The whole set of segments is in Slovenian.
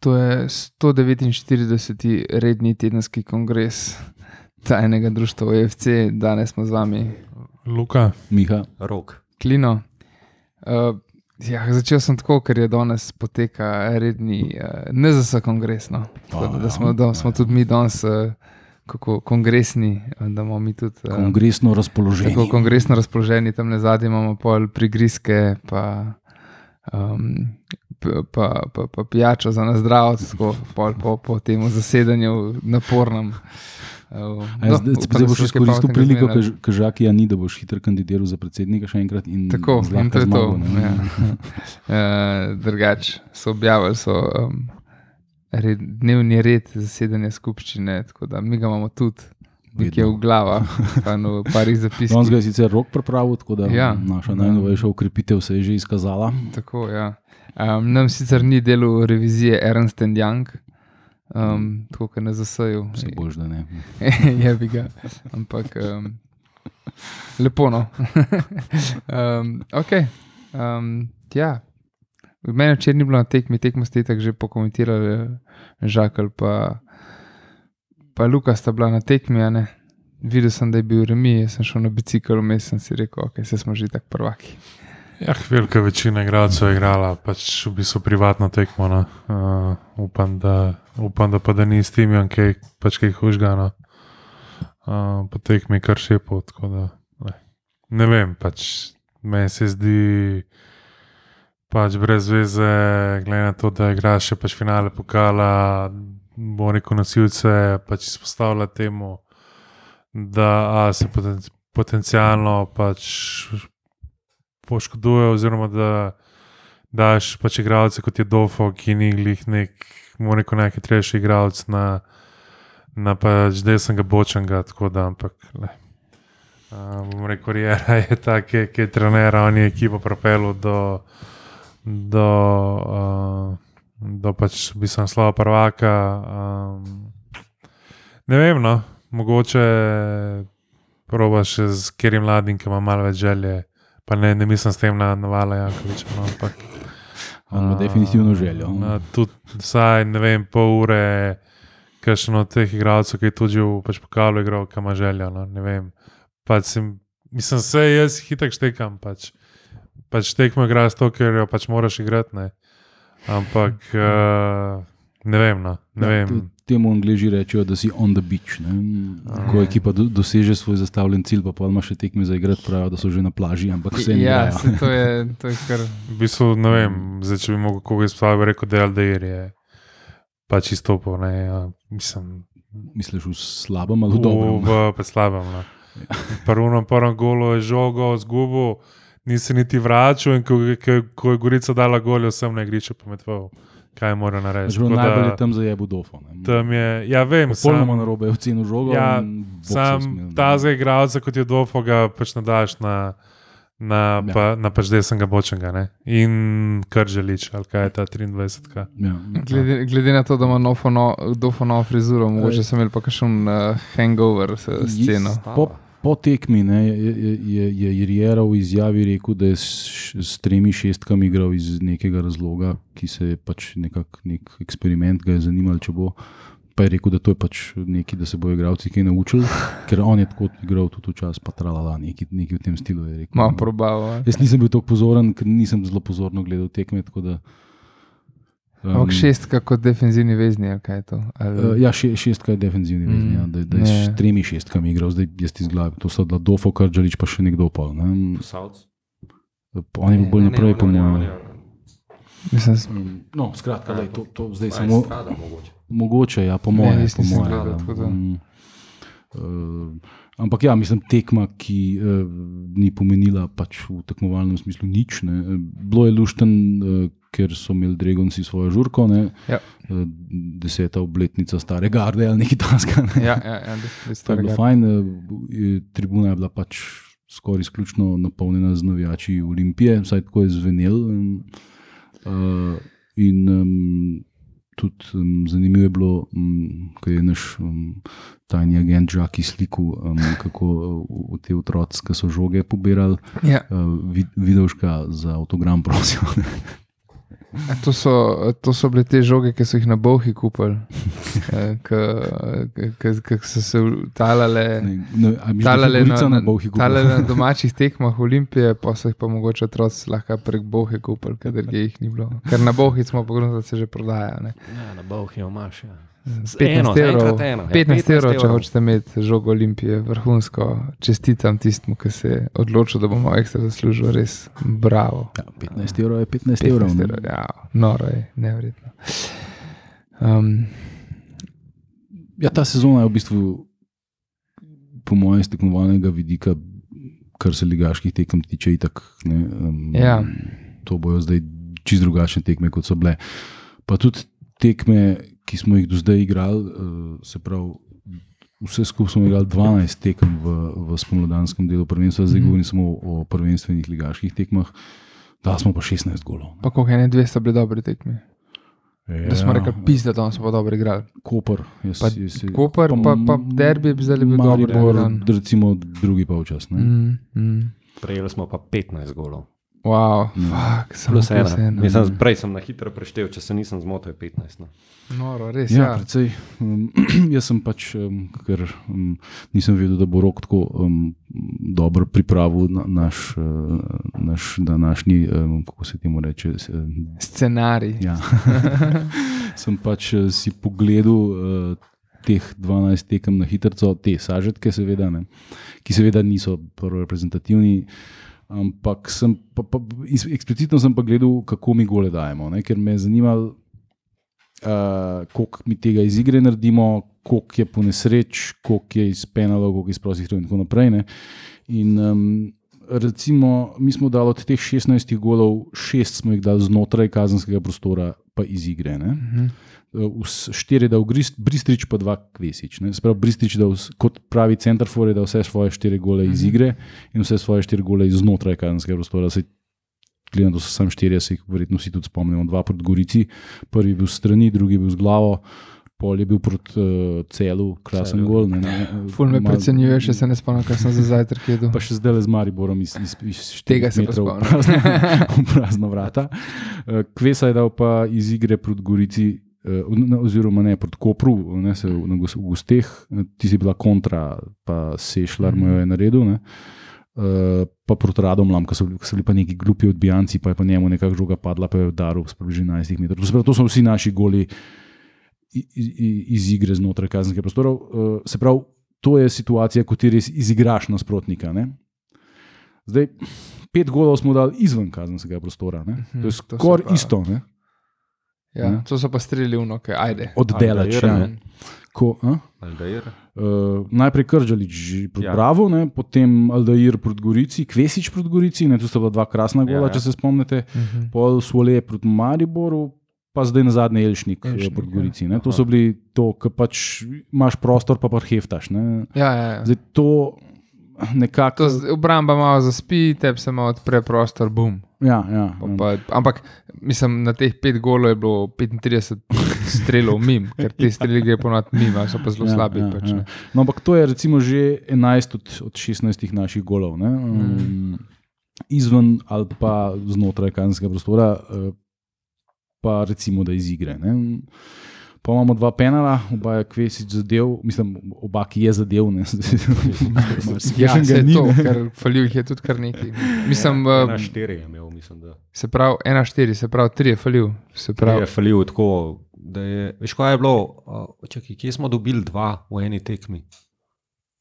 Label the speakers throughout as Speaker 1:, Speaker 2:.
Speaker 1: To je 149. redni tedenski kongres tajnega društva OFC, danes smo z vami,
Speaker 2: Luka,
Speaker 3: Miha,
Speaker 4: Rok.
Speaker 1: Klino. Uh, ja, začel sem tako, ker je danes poteka redni uh, NZS kongres. No. Tako Da, da, smo, da smo tudi mi danes uh, kako kongresni, da imamo mi tudi. Uh,
Speaker 3: kongresno razpoloženje.
Speaker 1: Tako kongresno razpoloženi, tam na zadnji imamo pol prigrizke, pa, um, pa, pa, pa pijačo za tako pol po, po tem zasedanju napornem. Uh,
Speaker 3: Ja, zdaj, boš izkoristil priliko, ker žakija ni, da boš hitro kandidiral za predsednika še enkrat in
Speaker 1: Tako, in to je to.
Speaker 3: zmagal, ne.
Speaker 1: Ja. Uh, drugač so objavili so, um, red, dnevni red zasedanja skupščine, tako da mi ga imamo tudi nekje v glavah, pa no, v parih
Speaker 3: Danes
Speaker 1: zapiskih.
Speaker 3: ga je sicer rok pripravil, tako da
Speaker 1: Ja.
Speaker 3: naša najnovejša ukrepitev se je že izkazala.
Speaker 1: Tako, ja. Um, nam sicer ni delo revizije Ernst Young, um, tako kot na zasaju.
Speaker 3: Vse boš, da ne.
Speaker 1: je bi ga. Ampak um, lepo. No. um, ok. Um, ja. Mene včeraj ni bilo na tekmi, tekmo ste tako že pokomentirali, žakal pa, pa Luka sta bila na tekmi. ne. Videl sem, da je bil remi, jaz sem šel na bicikl, vmes sem si rekel, ok, se smo že tako prvaki.
Speaker 2: Ja, velika večina igralcev je igrala, pač v bistvu privatno tekmo. No. Uh, upam, da, upam, da pa da ni s tem, kaj pač kaj hužgano. Uh, po tekmi kar še pot. Ne. ne vem, pač meni se zdi. Pač brez veze, glede na to, da igraš še pač finale pokala, bo rekel nosilce, pač izpostavlja temu, da a, se poten, potencialno pač poškoduje, oziroma da daš pač igralce kot je Dofo, ki ni glih nek, bo rekel najhitrejši igralec na, na pač desnega bočanga, tako da, ampak le. Uh, bom rekel, Rijera je ta, ki, ki je trener, on je ekipo propel do do, uh, do pač bi sem slava prvaka. Um, ne vem, no, mogoče probaš z katerim mladim, ki ima malo več želje. Pa ne, ne mislim s tem na Navala Jankoviča. No, ampak,
Speaker 3: On ima definitivno željo.
Speaker 2: na Tudi vsaj ne vem, pol ure, kakšen od teh igralcev, ki je tudi v pač pokalu igral, ki ima željo. No, ne vem. Pač sem, mislim, vse jaz hitro štekam. Pač pač tekmo igraš to, ker jo pač moraš igrati. Ne. Ampak uh, ne vem. No, ne
Speaker 3: Ja,
Speaker 2: vem.
Speaker 3: Temu angliži rečejo, da si on the beach. Ne? Ko ekipa do, doseže svoj zastavljen cilj, pa pa ima še tekme za igrati, pravijo, da so že na plaži, ampak vse ne.
Speaker 1: Ja, se, to, je, to je kar.
Speaker 2: V bistvu, ne vem, zdaj, če bi mogel koga izpostaviti, bi rekel, da je Aldeir je pač izstopil. Ne, ja, mislim,
Speaker 3: Misliš v slabem ali v dobrem?
Speaker 2: v, v slabem. No. Prvem, prvem golu je žogo, zgubo, nisi niti vračal in ko, ko, ko je Gorica dala gol, je vsem na igrišču pometoval, kaj mora narediti.
Speaker 3: Že najbolj je tam za jebu dofo. ne.
Speaker 2: Tam je, ja, vem,
Speaker 3: Popolnoma
Speaker 2: sam,
Speaker 3: narobe je ocenil žogo.
Speaker 2: Ja, sam ta za igralca, kot je Dofo, ga pač nadaš na, na,
Speaker 3: Ja.
Speaker 2: pa, na pač desnega bočenga. Ne? In kar želiš, ali kaj je ta 23. -ka.
Speaker 3: Ja.
Speaker 1: Glede, glede na to, da ima nofono, dofono frizuro, mogoče sem imel pa kakšen uh, hangover s sceno.
Speaker 3: Po, po tekmi ne, je, je, je, Jiriera v izjavi rekel, da je s, s tremi šestkami igral iz nekega razloga, ki se je pač nekak, nek eksperiment ga je zanimal, če bo. Pa je rekel, da to je pač nekaj, da se bodo igralci kaj naučili, ker on je tako igral tudi včasih, pa tralala, nekaj, nekaj v tem stilu. je rekel.
Speaker 1: Malo probavo.
Speaker 3: Jaz nisem bil tako pozoren, ker nisem zelo pozorno gledal tekme. tako Da, um,
Speaker 1: Ampak šestka kot defenzivni vezni, ali kaj je to? Ali,
Speaker 3: Uh, ja, še, šestka je defenzivni,
Speaker 1: Mm,
Speaker 3: mm, ja, da, da je
Speaker 1: ne.
Speaker 3: s tremi šestkami igral, zdaj jaz ti zglavim. To so Dofo, Kardžalič, pa še nekdo pol. Ne?
Speaker 4: Savc.
Speaker 3: On je bil bolj naprej, po mojem.
Speaker 1: Mislim, s-
Speaker 3: Um, No, skratka, lej, to, to zdaj
Speaker 4: Aj,
Speaker 3: samo
Speaker 4: mogoče.
Speaker 3: mogoče, ja, po mojem. moje, ja. uh, ampak ja, mislim, tekma, ki uh, ni pomenila pač v tekmovalnem smislu nič. Ne. Eh, Bilo je lušten, uh, ker so imeli Dragonci svojo žurko, ne.
Speaker 1: Ja.
Speaker 3: Uh, deseta obletnica stare garde ali nekaj taska. Ne.
Speaker 1: ja, ja, ja,
Speaker 3: To je bilo fajn. eh, Tribuna je bila pač skoraj izključno napolnjena z navijači Olimpije, vsaj tako je zvenel. em, Uh, in um, tudi um, zanimivo je bilo, um, ko je naš um, tajni agent Žaki slikal, um, kako uh, te otroci, ki so žoge pobirali,
Speaker 1: Ja,
Speaker 3: uh, vid, videl ška za avtogram, prosil.
Speaker 1: A To so, to so bile te žoge, ki so jih na Bohi kupili, ki so se talale.
Speaker 3: Ne, ne,
Speaker 1: Talale na, na, talale na domačih tekmah Olimpije, pa so jih pa mogoče otroci lahko prek Bohe kupili, ker jih ni bilo. Ker na Bohi smo pogledali, da se že prodaja. Ne.
Speaker 4: Ja, na Bohi imaš. Ja. Z
Speaker 1: 15
Speaker 4: eno,
Speaker 1: evrov,
Speaker 4: eno, ja,
Speaker 1: 15 evrov, če
Speaker 4: evrov.
Speaker 1: hočete imeti žogo Olimpije, vrhunsko, čestitam tistemu, ki se je odločil, da bomo ekstra zaslužili, res bravo.
Speaker 3: Ja, 15 evrov je 15 evrov.
Speaker 1: 15
Speaker 3: ne.
Speaker 1: evrov, ja, noro je, nevrjetno. Um,
Speaker 3: Ja, ta sezona je v bistvu, po mojem, iz tekmovalnega vidika, kar se ligaških tekem tiče, itak. Ne, um,
Speaker 1: Ja.
Speaker 3: To bojo zdaj čist drugačne tekme, kot so bile. Pa tudi tekme, ki smo jih do zdaj igrali, uh, se pravi. Vse skupaj smo igrali 12 tekem v, v spomladanskem delu prvenstva, zdaj
Speaker 1: Mhm.
Speaker 3: govorim samo o prvenstvenih ligaških tekmah. Da smo pa 16 golov.
Speaker 1: pa koliko ene, dve sta bili dobri tekmi. Da smo rekli, pizda, da smo pa dobro igrali.
Speaker 3: Koper. Jaz,
Speaker 1: Pa
Speaker 3: jaz,
Speaker 1: Koper, pa, pa derbi je zdaj bil dober.
Speaker 3: Maribor,
Speaker 1: dan.
Speaker 3: recimo drugi polčas. ne.
Speaker 1: Mm, mm.
Speaker 4: Prejeli smo pa 15 golov.
Speaker 1: Wow,
Speaker 3: Mm.
Speaker 1: fuck, samo
Speaker 4: Plus ena.
Speaker 1: ena.
Speaker 4: Mislim, prej sem na hitro preštel, če se nisem zmotil, je 15. No.
Speaker 1: Noro, res.
Speaker 3: Ja,
Speaker 1: Ja,
Speaker 3: precej. Um, jaz sem pač, um, ker um, nisem vedel, da bo rok tako um, dobro pripravil na, naš, uh, naš današnji, um, kako se temu reče. s- Um,
Speaker 1: Scenarij.
Speaker 3: ja. sem pač uh, si pogledal. Uh, Teh 12 tekem na hitro, te sažetke, seveda, ne, ki seveda niso prvo reprezentativni, ampak sem pa, pa, eksplicitno sem pa gledal, kako mi gole dajemo, ne, ker me je zanimalo, uh, koliko mi tega iz igre naredimo, koliko je po nesreč, koliko je iz penalov, koliko je iz prostih strojov in tako naprej. Ne. In um, recimo, mi smo dali od teh 16 golov, šest smo jih dali znotraj kazenskega prostora, pa iz igre. Ne.
Speaker 1: Mhm.
Speaker 3: Uh, vs- Štiri dal Grist- Bristrič, pa dva Kvesič. ne. Se pravi, Bristrič je dal, s- kot pravi centerfor, je dal vse svoje štiri gole iz
Speaker 1: Mhm.
Speaker 3: igre in vse svoje štiri gole iz znotraj kazenskega prostora. Saj Gledam, da so samo štirje, se jih verjetno vsi tudi spomnimo. Dva proti Gorici, prvi bil strani, drugi bil z glavo, pol je bil proti uh, celu, krasen gol. Ne, ne,
Speaker 1: Ful me
Speaker 3: Mal-
Speaker 1: precenjuje, še se ne spomnim, kaj sem za zajtrk jedel.
Speaker 3: Pa še zdaj le z Mariborom iz, iz, iz
Speaker 1: Tega se
Speaker 3: metrov prazna, v prazna vrata. Eh, Kvesa je dal pa iz igre proti Gorici, oziroma ne proti Kopru, ne, se na gosteh, eh, ti si bila kontra, pa Sešljar mu jo je naredil. Ne. Uh, pa proti Radomlam, ki so, ko so bili pa neki glupi odbijanci, pa je pa njemu nekako žoga padla, pa je udaril s približno 11 metrov. To, pravi, to so vsi naši goli iz igre znotraj kazenskega prostora. Uh, se pravi, to je situacija, ko ti res izigraš nasprotnika. Ne? Zdaj, pet golov smo dali izven kazenskega prostora. Ne?
Speaker 1: Mhm,
Speaker 3: To je skoraj isto. Ne?
Speaker 1: Ja,
Speaker 3: Ne.
Speaker 1: to so pa streli v noke, ajde.
Speaker 3: Oddelač.
Speaker 4: Aldair,
Speaker 3: Ja. Ko, a?
Speaker 4: Aldair.
Speaker 3: Uh, najprej Kržalič proti ja.
Speaker 4: Ja.
Speaker 3: Bravo, ne? potem Aldair proti Gorici, Kvesič proti Gorici, ne? tu sta bila dva krasna gola, ja,
Speaker 4: Ja,
Speaker 3: če se spomnite,
Speaker 1: Mhm.
Speaker 3: pol Svole proti Mariboru, pa zdaj na zadnji Elšnik,
Speaker 1: Elšnik,
Speaker 3: Elšnik proti
Speaker 1: ja.
Speaker 3: Gorici. Ne? To so bili to, ki pač imaš prostor, pa pa heftaš. Ne?
Speaker 1: Ja, ja, ja.
Speaker 3: Zdaj to nekako.
Speaker 1: To z- obramba malo zaspi, tebi se malo odpre prostor, bum.
Speaker 3: Ja, ja,
Speaker 1: Pa,
Speaker 3: ja.
Speaker 1: pa, ampak mislim, na teh pet golov je bilo 35 strelov mim, ker te streli gre ponovadi mimo, ali so pa zelo
Speaker 3: Ja,
Speaker 1: slabi.
Speaker 3: ja,
Speaker 1: pač,
Speaker 3: ja.
Speaker 1: ne.
Speaker 3: No, ampak to je recimo že 11 od, od 16 naših golov. Ne?
Speaker 1: Mm.
Speaker 3: Um, izven ali pa znotraj kazenskega prostora, eh, pa recimo da iz igre. Ne? Pa imamo dva penala, oba je Kvesič zadev, mislim, oba, ki je zadev. Ne?
Speaker 1: Ja,
Speaker 3: Kakšnega
Speaker 1: se je
Speaker 3: ni,
Speaker 1: to,
Speaker 3: ne.
Speaker 1: ker falil jih je tudi kar nekaj. Mislim,
Speaker 4: Ja,
Speaker 1: eh,
Speaker 4: na štiri je imel, mislim, da.
Speaker 1: se pravi, ena štiri, se pravi, tri je falil. Se
Speaker 4: Prav.
Speaker 1: pravi,
Speaker 4: Je falil tako, da je. Veš, kaj je bilo? Čakaj, kje smo dobili dva v eni tekmi?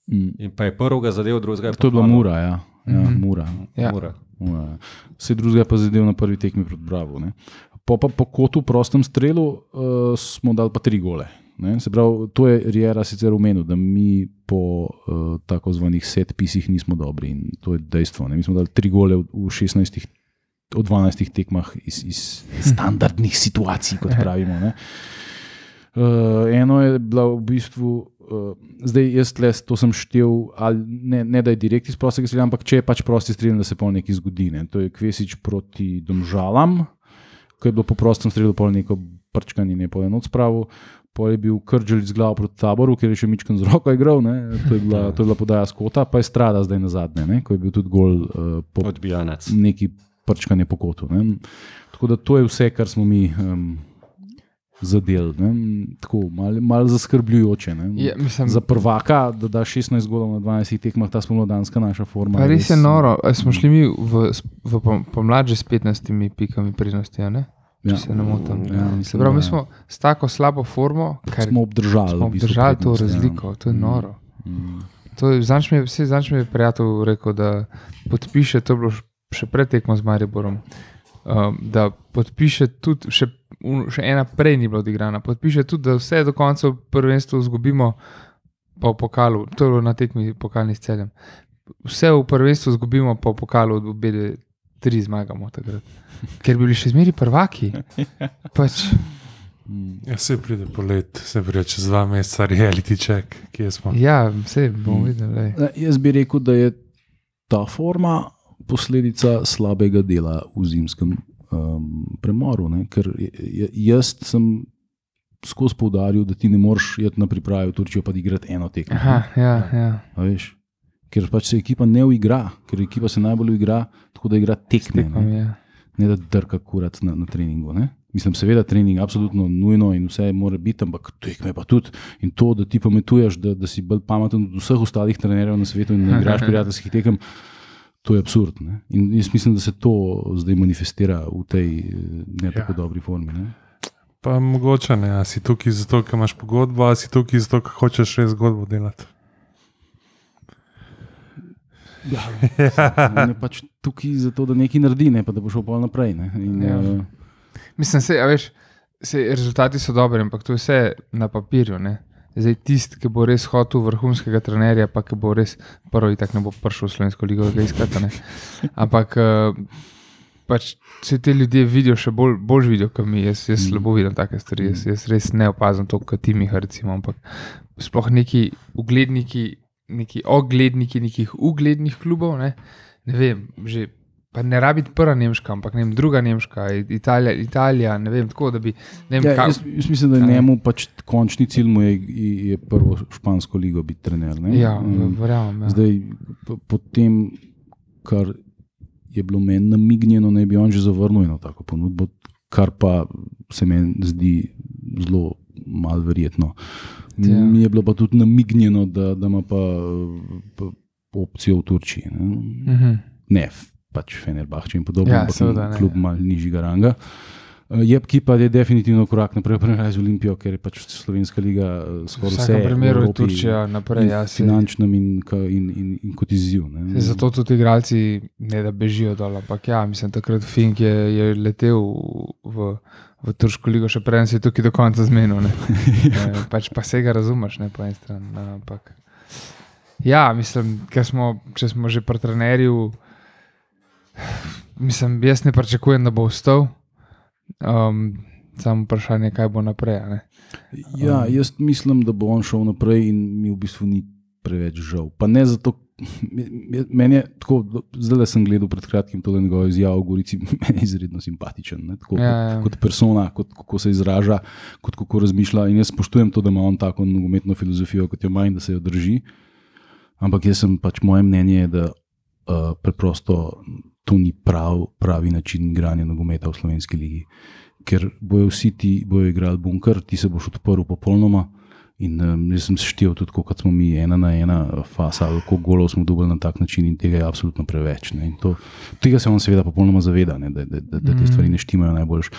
Speaker 3: Mm.
Speaker 4: In pa je prvega zadev, drugega je pa
Speaker 3: To je bila. Mura, ja. ja,
Speaker 1: Mhm.
Speaker 3: Mura.
Speaker 1: Ja.
Speaker 4: Mura.
Speaker 3: Ja. Vse druge pa zadev na prvi tekmi proti Bravo. Ne. Po, pa, po kotu prostem strelu uh, smo dali pa tri gole. Ne. Se pravi, to je Riera sicer umenil, da mi po uh, tako zvanih setpisih nismo dobri in to je dejstvo. Ne. Mi smo dali tri gole v, v 16. Od 12 tekmah iz, iz standardnih situacij, kot pravimo. Ne. Uh, eno je bila v bistvu, uh, zdaj jaz tle, to sem štel, ali ne, ne da je direkt iz prostega strela, ampak če je pač prosti strel, da se pol nekaj zgodi. Ne. To je Kvesič proti Domžalam, ko je bilo po prostem strelu pol neko prčkanje, ne pol eno spravo. Pol je bil Krdžel z glavo proti taboru, ker je še Mičkan z roko igral, ne. to je bila, to je bila podaja skota, pa je strada zdaj na zadnje, ne, ko je bil tudi gol uh, po
Speaker 4: Odbijanec.
Speaker 3: neki prčkanje po kotu. Ne. Tako da to je vse, kar smo mi um, zadeli. ne. Tako malo mal zaskrbljujoče. ne.
Speaker 1: Je, mislim,
Speaker 3: Za prvaka, da da 16 golov na 12 tekmah, ta spomladanska naša forma.
Speaker 1: res je noro. A Smo šli mi v, v pom- pomlad že s 15 pikami prednosti, a ne? če
Speaker 3: Ja.
Speaker 1: se ne motim.
Speaker 3: Ja, mislim,
Speaker 1: pravi, mi
Speaker 3: da
Speaker 1: smo s tako slabo formo, kar
Speaker 3: smo obdržali.
Speaker 1: smo obdržali to
Speaker 3: ja.
Speaker 1: razliko. To je
Speaker 3: Mm.
Speaker 1: noro.
Speaker 3: Mm.
Speaker 1: Zanč mi je, zanč mi je prijatelj rekel, da podpiše, to je bilo še pred tekmo z Mariborom, um, da podpiše tudi, še, še ena prej ni bila odigrana, podpiše tudi, da vse do konca v prvenstvu izgubimo, pa v pokalu, to je bilo na tekmi pokalni s celem. Vse v prvenstvu izgubimo, pa v pokalu od obede tri zmagamo takrat. Ker bi bili še zmeri prvaki. Pač.
Speaker 2: Ja, se pride polet, se pride čez dva meseca, reality check, kje smo.
Speaker 1: ja, vse bomo videli.
Speaker 3: Jaz bi rekel, da je ta forma posledica slabega dela v zimskem um, premoru. Ne? Ker jaz sem skozi poudaril, da ti ne moreš iti na priprave v Turčijo pa igrati eno tekmo.
Speaker 1: Aha, ja, ja.
Speaker 3: A veš? Ker pač se ekipa ne uigra, ker ekipa se najbolj uigra, tako da igra tekme,
Speaker 1: Tekmam
Speaker 3: ne,
Speaker 1: je.
Speaker 3: ne da drka kurat na, na treningu. Ne? Mislim, seveda, trening je absolutno nujno in vse mora biti, ampak tekme pa tudi. In to, da ti pametuješ, da, da si bolj pameten od vseh ostalih trenerjev na svetu in ne igraš prijateljskih tekem, to je absurd. Ne? In jaz mislim, da se to zdaj manifestira v tej ne tako
Speaker 2: Ja.
Speaker 3: dobri formi. Ne?
Speaker 2: Pa mogoče ne, a si tukaj zato, ker imaš pogodbo, a si tukaj zato, ker hočeš res zgodbo delati.
Speaker 3: Ja, on je pač tukaj zato, da nekaj naredi, ne pa da bo šel pol naprej. Ne? In,
Speaker 1: Ja.
Speaker 3: ja.
Speaker 1: Mislim, se, veš, se, rezultati so dobri, ampak to je vse na papirju. Ne? Zdaj, tisti, ki bo res hotel vrhunskega trenerja, pa ki bo res prvi, tako ne bo prišel v Slovensko ligo, da ga iskate. ne. Ampak eh, pač se te ljudje vidijo še bolj, bolj vidijo, kot mi. Jaz, jaz slabo vidim take stvari, jaz, jaz res ne opazim to, kot ti mi, recimo. Ampak sploh neki ugledniki, neki ogledniki nekih uglednih klubov, ne, ne vem, že. Pa ne rabi biti prva Nemška, ampak ne vem, druga Nemška, Italija, Italija ne vem, tako da bi. Ne vem,
Speaker 3: Ja, jaz, jaz mislim, da je
Speaker 1: kaj-
Speaker 3: njemu pač končni cilj mu je, je prvo špansko ligo biti trener. Ne?
Speaker 1: ja,
Speaker 3: Um,
Speaker 1: verjamem. Ja.
Speaker 3: Zdaj, po, po tem, kar je bilo meni namignjeno, naj bi on že zavrnil eno tako ponudbo, kar pa se meni zdi zelo malo verjetno.
Speaker 1: Ja.
Speaker 3: Mi je bilo pa tudi namignjeno, da, da ima pa, pa opcijo v Turčiji. Ne,
Speaker 1: Mhm.
Speaker 3: ne f- pač Fenerbahče in podobno,
Speaker 1: Ja, seveda
Speaker 3: kljub
Speaker 1: ja.
Speaker 3: malo nižjega ranga. Eh, Je ki pa je definitivno korak naprej, prej z Olimpijo, ker je pač Slovenska liga eh, skoraj vse. v
Speaker 1: primeru
Speaker 3: Evropi
Speaker 1: Turčija naprej. Ja, se,
Speaker 3: finančnem in, in, in, in kot izziv. ne.
Speaker 1: se zato tudi igralci ne da bežijo dol. Ampak ja, mislim, takrat Fink je, je letel v, v Turško ligo, še preden si je tukaj do konca zmenil. ne. Eh, pač pa se ga razumeš, ne po eni strani. ne, Ampak. Ja, mislim, ker smo, če smo že pri trenerju, mislim, jaz ne pričakujem, da bo vstal. Um, samo vprašanje, kaj bo naprej. a ne.
Speaker 3: Ja, jaz mislim, da bo on šel naprej in mi v bistvu ni preveč žal. Pa ne zato, meni je tako, zdaj sem gledal pred kratkim to njegovo izjavo Gorici, meni je izredno simpatičen. Ne, tako,
Speaker 1: Ja,
Speaker 3: ja,
Speaker 1: ja.
Speaker 3: kot, kot persona, kot kako se izraža, kot kako razmišlja. In jaz spoštujem to, da ima on tako nogometno filozofijo, kot jo ima in da se jo drži. Ampak jaz sem pač moje mnenje, je, da uh, preprosto to ni prav, pravi način igranja nogometa v slovenski ligi. Ker bojo vsi ti bojo igrali bunker, ti se boš odprl popolnoma. In um, jaz sem seštel tudi, kot smo mi ena na ena fasa, ali koliko golov smo dobili na tak način, in tega je absolutno preveč. To, tega se on seveda popolnoma zaveda, ne, da, da, da, da te stvari ne štimajo najboljš.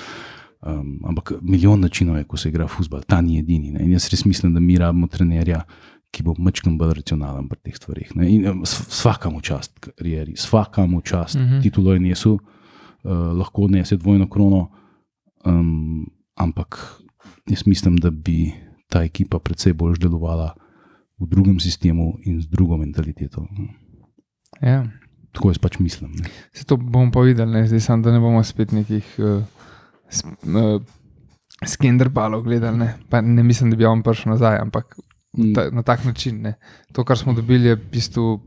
Speaker 3: Um, ampak milijon načinov je, ko se igra futbol, ta ni edini. Ne. In jaz res mislim, da mi rabimo trenerja, ki bo mačkam bolj racionalen pri teh stvarih. Ne. In um, vsakam čast, karieri, vsakam čast, mm
Speaker 1: Mhm.
Speaker 3: -hmm. titulo je nesu, uh, lahko odnese dvojno krono. Um, ampak jaz mislim, da bi ta ekipa predvsej bolj delovala v drugem sistemu in z drugo mentaliteto.
Speaker 1: Ja.
Speaker 3: Tako jaz pač mislim. Ne.
Speaker 1: Se to bomo pa videli, ne? zdaj samo da ne bomo spet nekih uh, uh, skenderbalov gledali. Ne? Pa ne mislim, da bi on prišel nazaj, ampak
Speaker 3: Mm.
Speaker 1: ta, na tak način. Ne? To, kar smo dobili, je v bistvu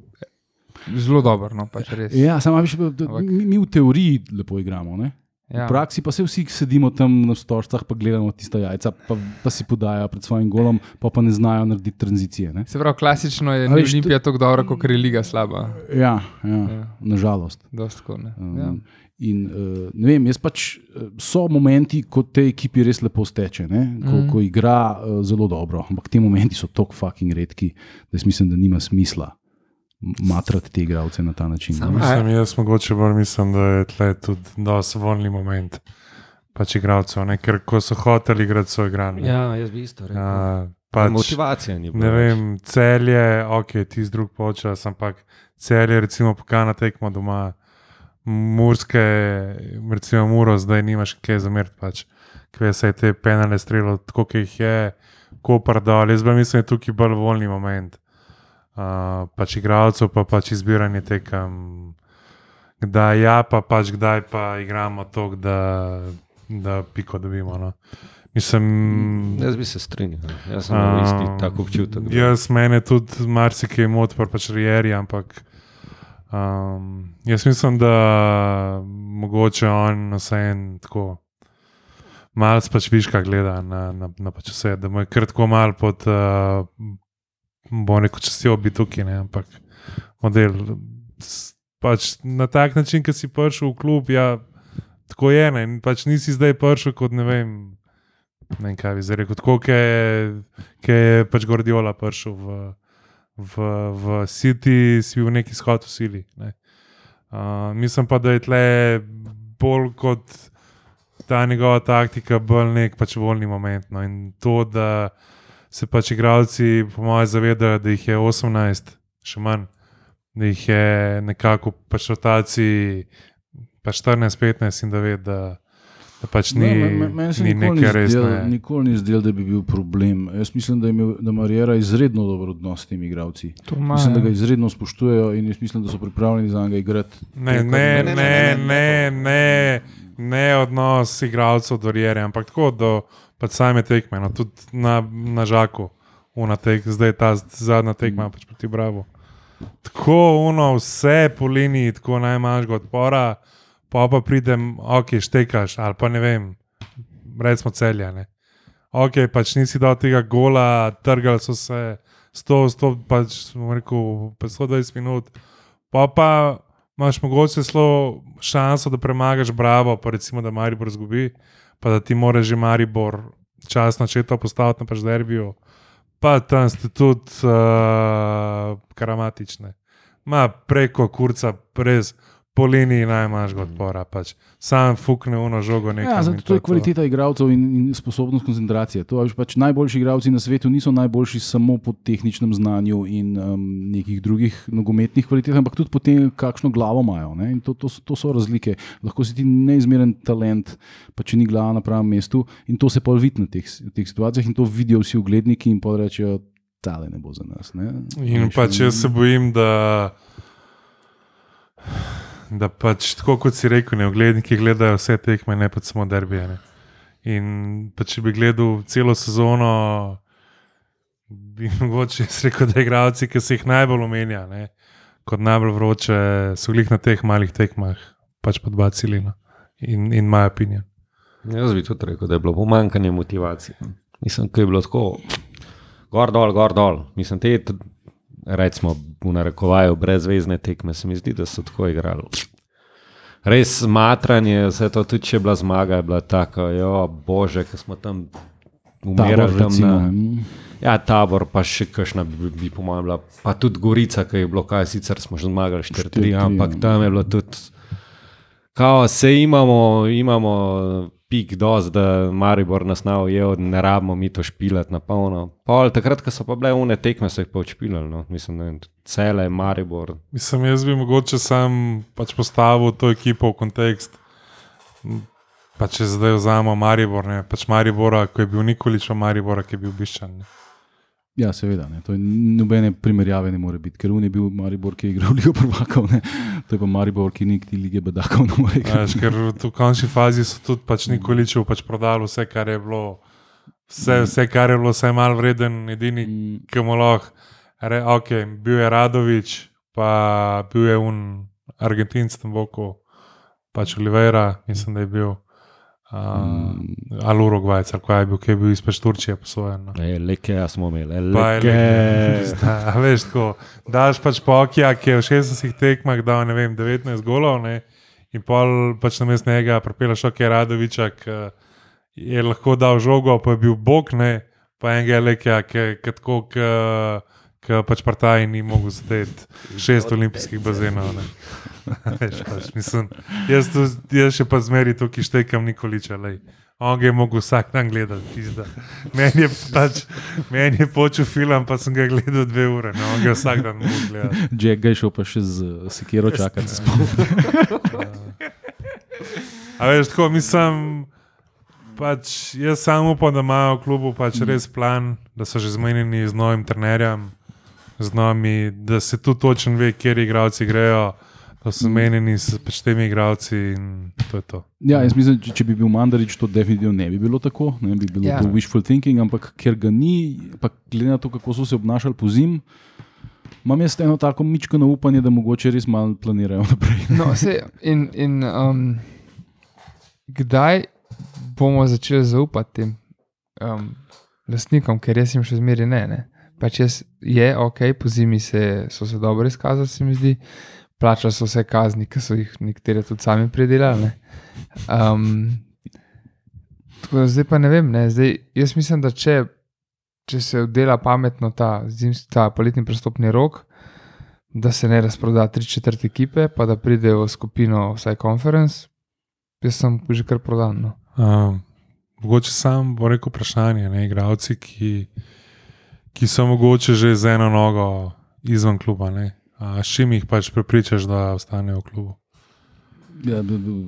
Speaker 1: zelo dobro. No? Pač res.
Speaker 3: Ja, samo
Speaker 1: Ampak-
Speaker 3: mi, mi v teoriji lepo igramo. Ne?
Speaker 1: Ja.
Speaker 3: V praksi pa se vsi sedimo tam na stožcah, pa gledamo tiste jajca, pa, pa si podajajo pred svojim golom, pa pa ne znajo narediti tranzicije. Ne?
Speaker 1: Se pravi, klasično je Olimpija tako dobra, kot je Liga slaba.
Speaker 3: Ja, ja,
Speaker 1: Ja.
Speaker 3: nažalost.
Speaker 1: Tako.
Speaker 3: Um,
Speaker 1: Ja.
Speaker 3: In, uh, ne vem, jaz pač eh, so momenti, ko te ekipi res lepo steče, ne? ko,
Speaker 1: Mhm.
Speaker 3: ko igra uh, zelo dobro, ampak ti momenti so tako fucking redki, da jaz mislim, da nima smisla matrati te igralce na ta način.
Speaker 4: Samo-
Speaker 3: ne.
Speaker 2: Mislim, jaz mogoče bolj mislim, da je tle tudi dosti volni moment. Pač igralcev, ne? ker ko so hoteli igrati, so igrali.
Speaker 4: Ja, jaz bi isto rekel.
Speaker 2: Ja, pač,
Speaker 4: Motivacija ni bila.
Speaker 2: ne vem, cel je, ok, ti z drug počas, ampak cel je recimo pokana tekmo doma, murske, recimo muro, zdaj nimaš kaj zameriti. Pač. Kve se je te penale strelo, tako kot jih je, kopar dol. Jaz pa mislim, da je tukaj bolj volni moment. Uh, pač igralcev, pa pač izbiranje tekem, kdaj ja, pa pač kdaj pa igramo to, da, da piko dobimo. No. Mislim,
Speaker 4: Jaz bi se strinjal. Jaz sem imel isti
Speaker 2: Um,
Speaker 4: tak občutek.
Speaker 2: Jaz mene tudi marsikaj moti, pa pač rieri, ampak um, jaz mislim, da mogoče on vse en tako. Malce pač viška gleda na, na, na pač vse, da mu je kratko mal pod, uh, bo neko častjo biti tukaj, ne, ampak model. Pač na tak način, ki si prišel v klub, ja, tako je. In pač nisi zdaj prišel kot ne vem, ne vem kaj bi zdaj rekel, tako kot je, je pač Gordiola prišel v, v, v City, si bil neki shod v sili. Ne. Uh, mislim pa, da je tle bolj kot ta njegova taktika, bolj nek pač volni moment. No. In to, da se pač igralci, po mojem, zavedajo, da jih je 18, še manj, da jih je nekako pač rotaciji, pač 14-15 in da ve, da, da pač ni,
Speaker 3: Ne, me- me- meni se
Speaker 2: ni
Speaker 3: nikoli
Speaker 2: nekaj resnega.
Speaker 3: Nikoli ni zdelo, da bi bil problem. Jaz mislim, da, je imel, da ima Rijera izredno dober odnos s temi igralci.
Speaker 1: To ima,
Speaker 3: Mislim, da ga
Speaker 1: ja.
Speaker 3: izredno spoštujejo in jaz mislim, da so pripravljeni za njega igrati.
Speaker 2: Ne, ne,
Speaker 4: ne,
Speaker 2: ne,
Speaker 4: ne,
Speaker 2: ne, ne, ne odnos igralcev do Rijere, ampak tako do pač same tekme. No, tudi na, na žaku, una tek, zdaj ta zadnja tekma pač proti Bravo. Tako uno, vse po liniji, tako najmanjšega odpora, pa pa pridem, ok, štekaš, ali pa ne vem, recimo celjane. Ok, pač nisi dal tega gola, trgali so se 100, 100, pač smo rekel, pa 120 minut, pa pa imaš mogoče zelo šanso, da premagaš Bravo, pa recimo, da Maribor zgubi, pa da ti moraš že Maribor časno četo postaviti na pač derbijo, pa tam ste tudi uh, karamatične. Ma preko kurca, brez po liniji najmanjšega odpora, pač. sam fukne uno žogo nekaj.
Speaker 3: Ja, zato to je kvaliteta igralcev in, in sposobnost koncentracije. To, pač najboljši igralci na svetu niso najboljši samo po tehničnem znanju in um, nekih drugih nogometnih kvalitetah, ampak tudi po tem, kakšno glavo imajo. To, to, so- to so razlike. Lahko si ti neizmeren talent, pa če ni glava na pravem mestu, in to se pa vidi na teh, teh situacijah, in to vidijo vsi ugledniki in pa rečejo, tale ne bo za nas. Ne?
Speaker 2: In
Speaker 3: Veš,
Speaker 2: pač jaz se bojim, da, da pač tako kot si rekel, ne ogledniki gledajo vse tekme, ne pa samo derbije. In pa če bi gledal celo sezono, bi mogoče rekel, da igralci, ki se jih najbolj omenja, ne, kot najbolj vroče, so glih na teh malih tekmah, pač pa dva cilina. In, in moja opinija.
Speaker 4: Jaz bi tudi rekel, da je bilo pomankanje motivacije. Mislim, da je bilo tako, gor dol, gor dol. Mislim, te, recimo, v narekovaju, brezvezne tekme, se mi zdi, da so tako igrali. Res matranje, vse to, tudi če je bila zmaga, je bila taka, jo, bože, ki smo tam umirali.
Speaker 3: Tabor,
Speaker 4: Tam na, ja, tabor, pa še kakšna bi, bi, po mojem bila, pa tudi Gorica, ki je bilo, kaj sicer smo že zmagali 4-3,
Speaker 3: 4:3,
Speaker 4: ampak
Speaker 3: ja.
Speaker 4: tam je bilo tudi. Kao, se imamo, imamo pik dost, da Maribor nas na ujel, ne rabimo mi to špilati na polno. Pol, takrat, ko so pa bile une tekme, so jih pa odšpilali. No. Mislim, je cele Maribor.
Speaker 2: Mislim, jaz bi mogoče sam pač postavil to ekipo v kontekst. Pa če zdaj vzamemo Maribor, ne, pač Maribora, ko je bil Nikolič, Maribora, ki je bil Biščan. Ne.
Speaker 3: Ja, seveda. Ne. To je nobene primerjave ne more biti, ker on je bil Maribor, ki je igral Ligo prvakov, ne. to je pa Maribor, ki ni ti lige bedakov. Ne more igrati.
Speaker 2: Ker v končni fazi so tudi pač Nikoličev pač prodali vse, kar je bilo, vse, vse kar je bilo, vse malo vreden, edini,
Speaker 3: Mm,
Speaker 2: ki mu lahko. Re, okay, bil je Radovič, pa bil je un Argentinc tam boku, pač Oliveira, mislim, da je bil. Uh, ali Urugvajc, ali kaj je bil, ki je bil izpred Turčije posojen. No.
Speaker 4: E, leke, ja smo imeli,
Speaker 2: je
Speaker 4: leke.
Speaker 2: veš, tako, daš pač pokja, ki je v 60 tekmah dal ne vem, 19 golov ne, in pol pač na mest njega pripeleš ok, Radoviča, ki je lahko dal žogo, pa je bil bog, ne, pa enega je lekja, ki tako, ki pač partaj ni mogel zadeti šest olimpijskih bazenov. Veš, pač, mislim, jaz, tu, jaz še pa zmeri tukaj štekam nikoliča. Lej. On ga je mogel vsak dan gledati. pizda. Meni je, pač, meni je počel film, pa sem ga gledal dve ure. No, on ga je vsak dan mogel gledati.
Speaker 3: Jack ga je šel pa še z sekiro čakati.
Speaker 2: A veš, tako mislim, pač, jaz samo upam, da imajo v klubu pač res plan, da so že zmenjeni z novim trenerjem, z nami, da se tu točno ve, kje igralci grejo, da so zmenjeni s pač temi igralci in to je to.
Speaker 3: Ja, jaz mislim, če, če bi bil Mandarič, to definitivno ne bi bilo tako, ne bi bilo
Speaker 1: ja.
Speaker 3: to wishful thinking, ampak ker ga ni, pa glede na to, kako so se obnašali po zim, imam jaz eno tako mičko na upanje, da mogoče res malo planirajo naprej.
Speaker 1: No, se, in, in um, kdaj bomo začeli zaupati tem um, lastnikom, ker jaz jim še zmeraj ne. ne. Pač jaz je ok, po zimi se, so se dobro izkazali, se mi zdi. Plačali so vse kazni, ki so jih nekateri tudi sami predelali. ne. Um, tako da zdaj pa ne vem. Ne. Zdaj, jaz mislim, da če, če se oddela pametno ta, zimski, ta poletni prestopni rok, da se ne razproda tri četrt ekipe, pa da pridejo v skupino vsaj konferenc, jaz sem že kar prodan. No.
Speaker 2: Um, mogoče sam bo rekel vprašanje, ne igravci, ki, ki so mogoče že z eno nogo izven kluba. Ne? A s čim jih pač prepričaš, da ostanejo v klubu?
Speaker 3: Ja,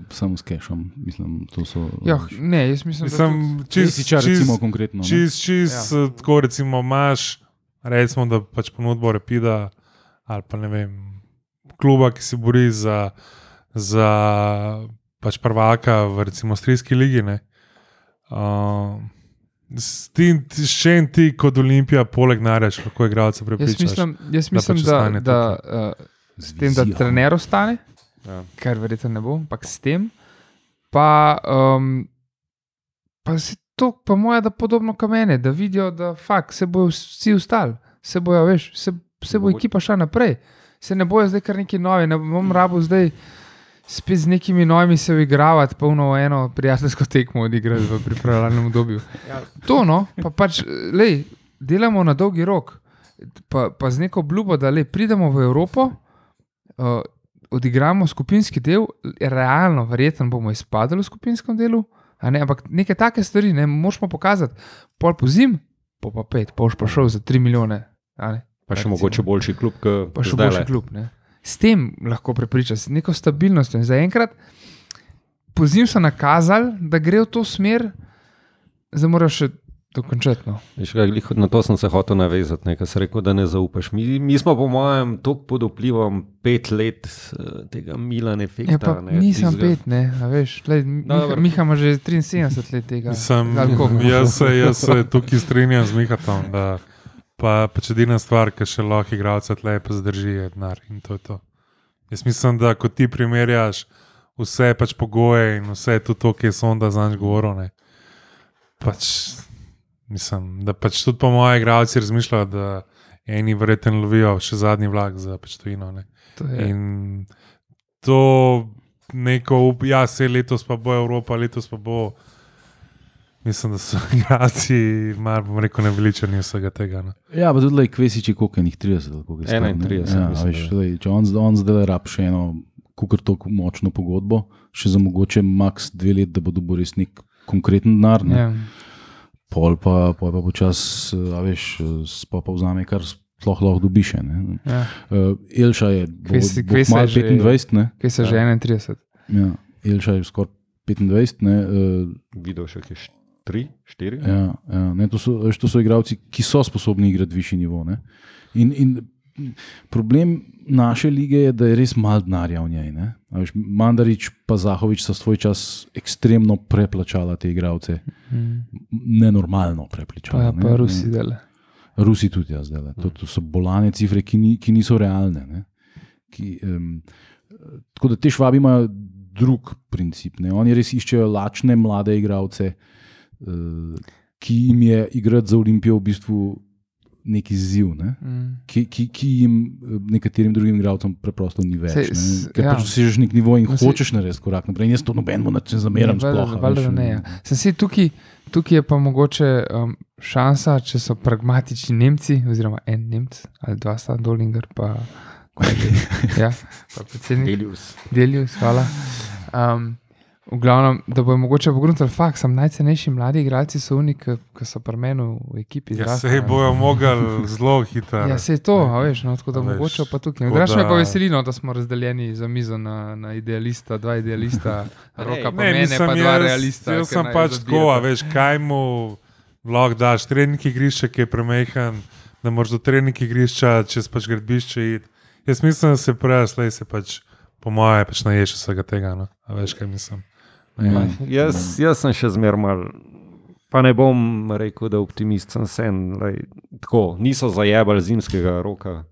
Speaker 3: samo s kešom, mislim, to so.
Speaker 1: Ja, ne, jaz mislim,
Speaker 2: Mislim,
Speaker 1: da
Speaker 2: čist,
Speaker 3: Čisiča,
Speaker 2: čist,
Speaker 3: recimo, konkretno. ne.
Speaker 2: čist, čist ja. tako recimo imaš, recimo, da pač ponudbo repida ali pa ne vem, kluba, ki se bori za, za pač prvaka v recimo Strijski ligi. ne. Uh, s tem, s čim ti kot Olimpija, poleg nareš, lahko igralce
Speaker 1: jaz
Speaker 2: prepričaš?
Speaker 1: mislim, jaz
Speaker 2: da
Speaker 1: mislim
Speaker 2: pač
Speaker 1: da, da, da uh, s tem, da trener ostane,
Speaker 4: Ja.
Speaker 1: kar verjetno ne bo, ampak s tem, pa, um, pa se to, pa moja, da podobno kot mene, da vidijo, da fakt, se bojo vsi ustali, se bojo, veš, se, se bo ekipa šla naprej. Se ne bojo zdaj kar neki novi, ne bom rabo zdaj spet z nekimi novimi se uigravati, polno eno prijateljsko tekmo odigrati v pripravljalnem obdobju.
Speaker 4: Ja.
Speaker 1: To, no, pa pač, lej, delamo na dolgi rok, pa, pa z neko obljubo, da lej, pridemo v Evropo, uh, odigramo skupinski del, realno, verjetno bomo izpadli v skupinskem delu, a ne, ampak neke take stvari, ne moramo pokazati, pol po zim, pa pa pet, pa boš pa šel za 3 milijone. a ne.
Speaker 4: Pa še
Speaker 1: Recimo.
Speaker 4: mogoče boljši klub, kot
Speaker 1: pa še boljši klub. Ne. S tem lahko prepričaš, s neko stabilnostjo. In zaenkrat, po zim so nakazali, da gre v to smer, zdaj moraš še dokončati. No.
Speaker 4: Veš, kaj, glih Na to sem se hotel navezati, nekaj si rekel, da ne zaupaš. Mi, mi smo, po mojem, tako pod vplivom pet let eh, tega Milana efekta.
Speaker 1: Ja, pa
Speaker 4: ne,
Speaker 1: nisem
Speaker 4: tistega-
Speaker 1: pet, ne, a veš. Lej, Miha,
Speaker 4: dobro.
Speaker 1: Miha ima že 73 let tega. Koliko?
Speaker 2: jaz, se, jaz se tukaj strinjam z Mihatom. Da, pa pač edina stvar, ki še lahko igralce tle zdrži, je denar. In to je to. Jaz mislim, da ko ti primerjaš vse pač pogoje in vse tudi to, ki je sonda za njega govoril, ne, pač, mislim, da pač tudi po mojem igralci razmišljajo, da eni verjetno lovijo še zadnji vlak za pač tujino. Ne.
Speaker 1: To je-
Speaker 2: In to neko, up- ja, se letos pa bo Evropa, letos pa bo. Mislim, da so igralci, malo bom rekel, neveličani vsega tega. No.
Speaker 3: Ja, pa tudi Kvesič je koliko enih 30, ali koliko je star, ne?
Speaker 4: 31,
Speaker 3: Ja,
Speaker 4: mislim,
Speaker 3: veš, lej, če on, on zdaj rab še eno, kukar tako močno pogodbo, še za mogoče max dve let, da bo dobil res nek konkreten denar. Ne?
Speaker 1: Ja.
Speaker 3: Pol pa, pol pa počas, a veš, pa, pa vzame, kar sploh lahko dobiš. ne.
Speaker 1: Ja.
Speaker 3: Uh, Elša je, bo,
Speaker 1: Kvesi-
Speaker 3: bo kmalu
Speaker 1: je že-
Speaker 3: 25, ne?
Speaker 1: Kaj se že 31?
Speaker 3: Ja, Elša je skoraj 25, ne? Uh,
Speaker 4: Videl še kaj, tri, štiri.
Speaker 3: Ja, ja, ne, to, so, to so igralci, ki so sposobni igrati višji nivo. ne. In, in problem naše lige je, da je res malo denarja v njej. ne. A Veš, Mandarič in Zahovič sta svoj čas ekstremno preplačala te igralce,
Speaker 1: Hmm.
Speaker 3: nenormalno
Speaker 1: Pa,
Speaker 3: preplačala.
Speaker 1: ja,
Speaker 3: ne.
Speaker 1: pa Rusi dele.
Speaker 3: Rusi tudi, ja, zdaj. To, to so bolane cifre, ki, ni, ki niso realne. Ne? Ki, um, tako da te švabi imajo drug princip. Ne? Oni res iščejo lačne mlade igralce, uh, ki jim je igrati za Olimpijo v bistvu nek izziv, ne?
Speaker 1: Mm.
Speaker 3: ki, ki, ki jim eh, nekaterim drugim igralcem preprosto ni več.
Speaker 1: Sej,
Speaker 3: ne.
Speaker 1: s-
Speaker 3: Ker
Speaker 1: ja.
Speaker 3: pač dosežeš nek nivo in
Speaker 1: No,
Speaker 3: hočeš narediti korak naprej. Jaz to nobenemu ne zameram.
Speaker 1: Valjda- ne, ja. Sem si tukaj, tukaj je pa mogoče um, šansa, če so pragmatični Nemci, oziroma en Nemc ali dva sta, Dolinger, pa ja, pa predsednik
Speaker 4: Delius.
Speaker 1: Delius, hvala. Um, v glavnem, da bo mogoče pogledal fakt, sem najcenejši mladi igralci so oni, ki so pri meni v ekipi.
Speaker 2: Ja, se
Speaker 1: ne.
Speaker 2: bojo mogli zelo hitro.
Speaker 1: Ja, se je to, a veš, no, tako da
Speaker 2: veš,
Speaker 1: mogoče pa tukaj. Drugač me
Speaker 2: da-
Speaker 1: pa veseli, no, da smo razdeljeni za mizo na, na idealista, dva idealista, roka pa
Speaker 2: Ne,
Speaker 1: mene, pa dva
Speaker 2: jaz,
Speaker 1: realista.
Speaker 2: Jaz sem pač tako, a veš, kaj mu lahko daš. Trening igrišča, ki je premehen, da moraš do trening igrišča čez pač gradbišče iti. Jaz mislim, da se prej, slej se pač, po moje, pač naješ vsega tega. No? A veš, kaj mislim.
Speaker 3: Ja.
Speaker 4: Jaz, jaz sem še zmeraj mal. Pa ne bom rekel, da optimist sem sen. Lej, tako, niso zajebali zimskega roka.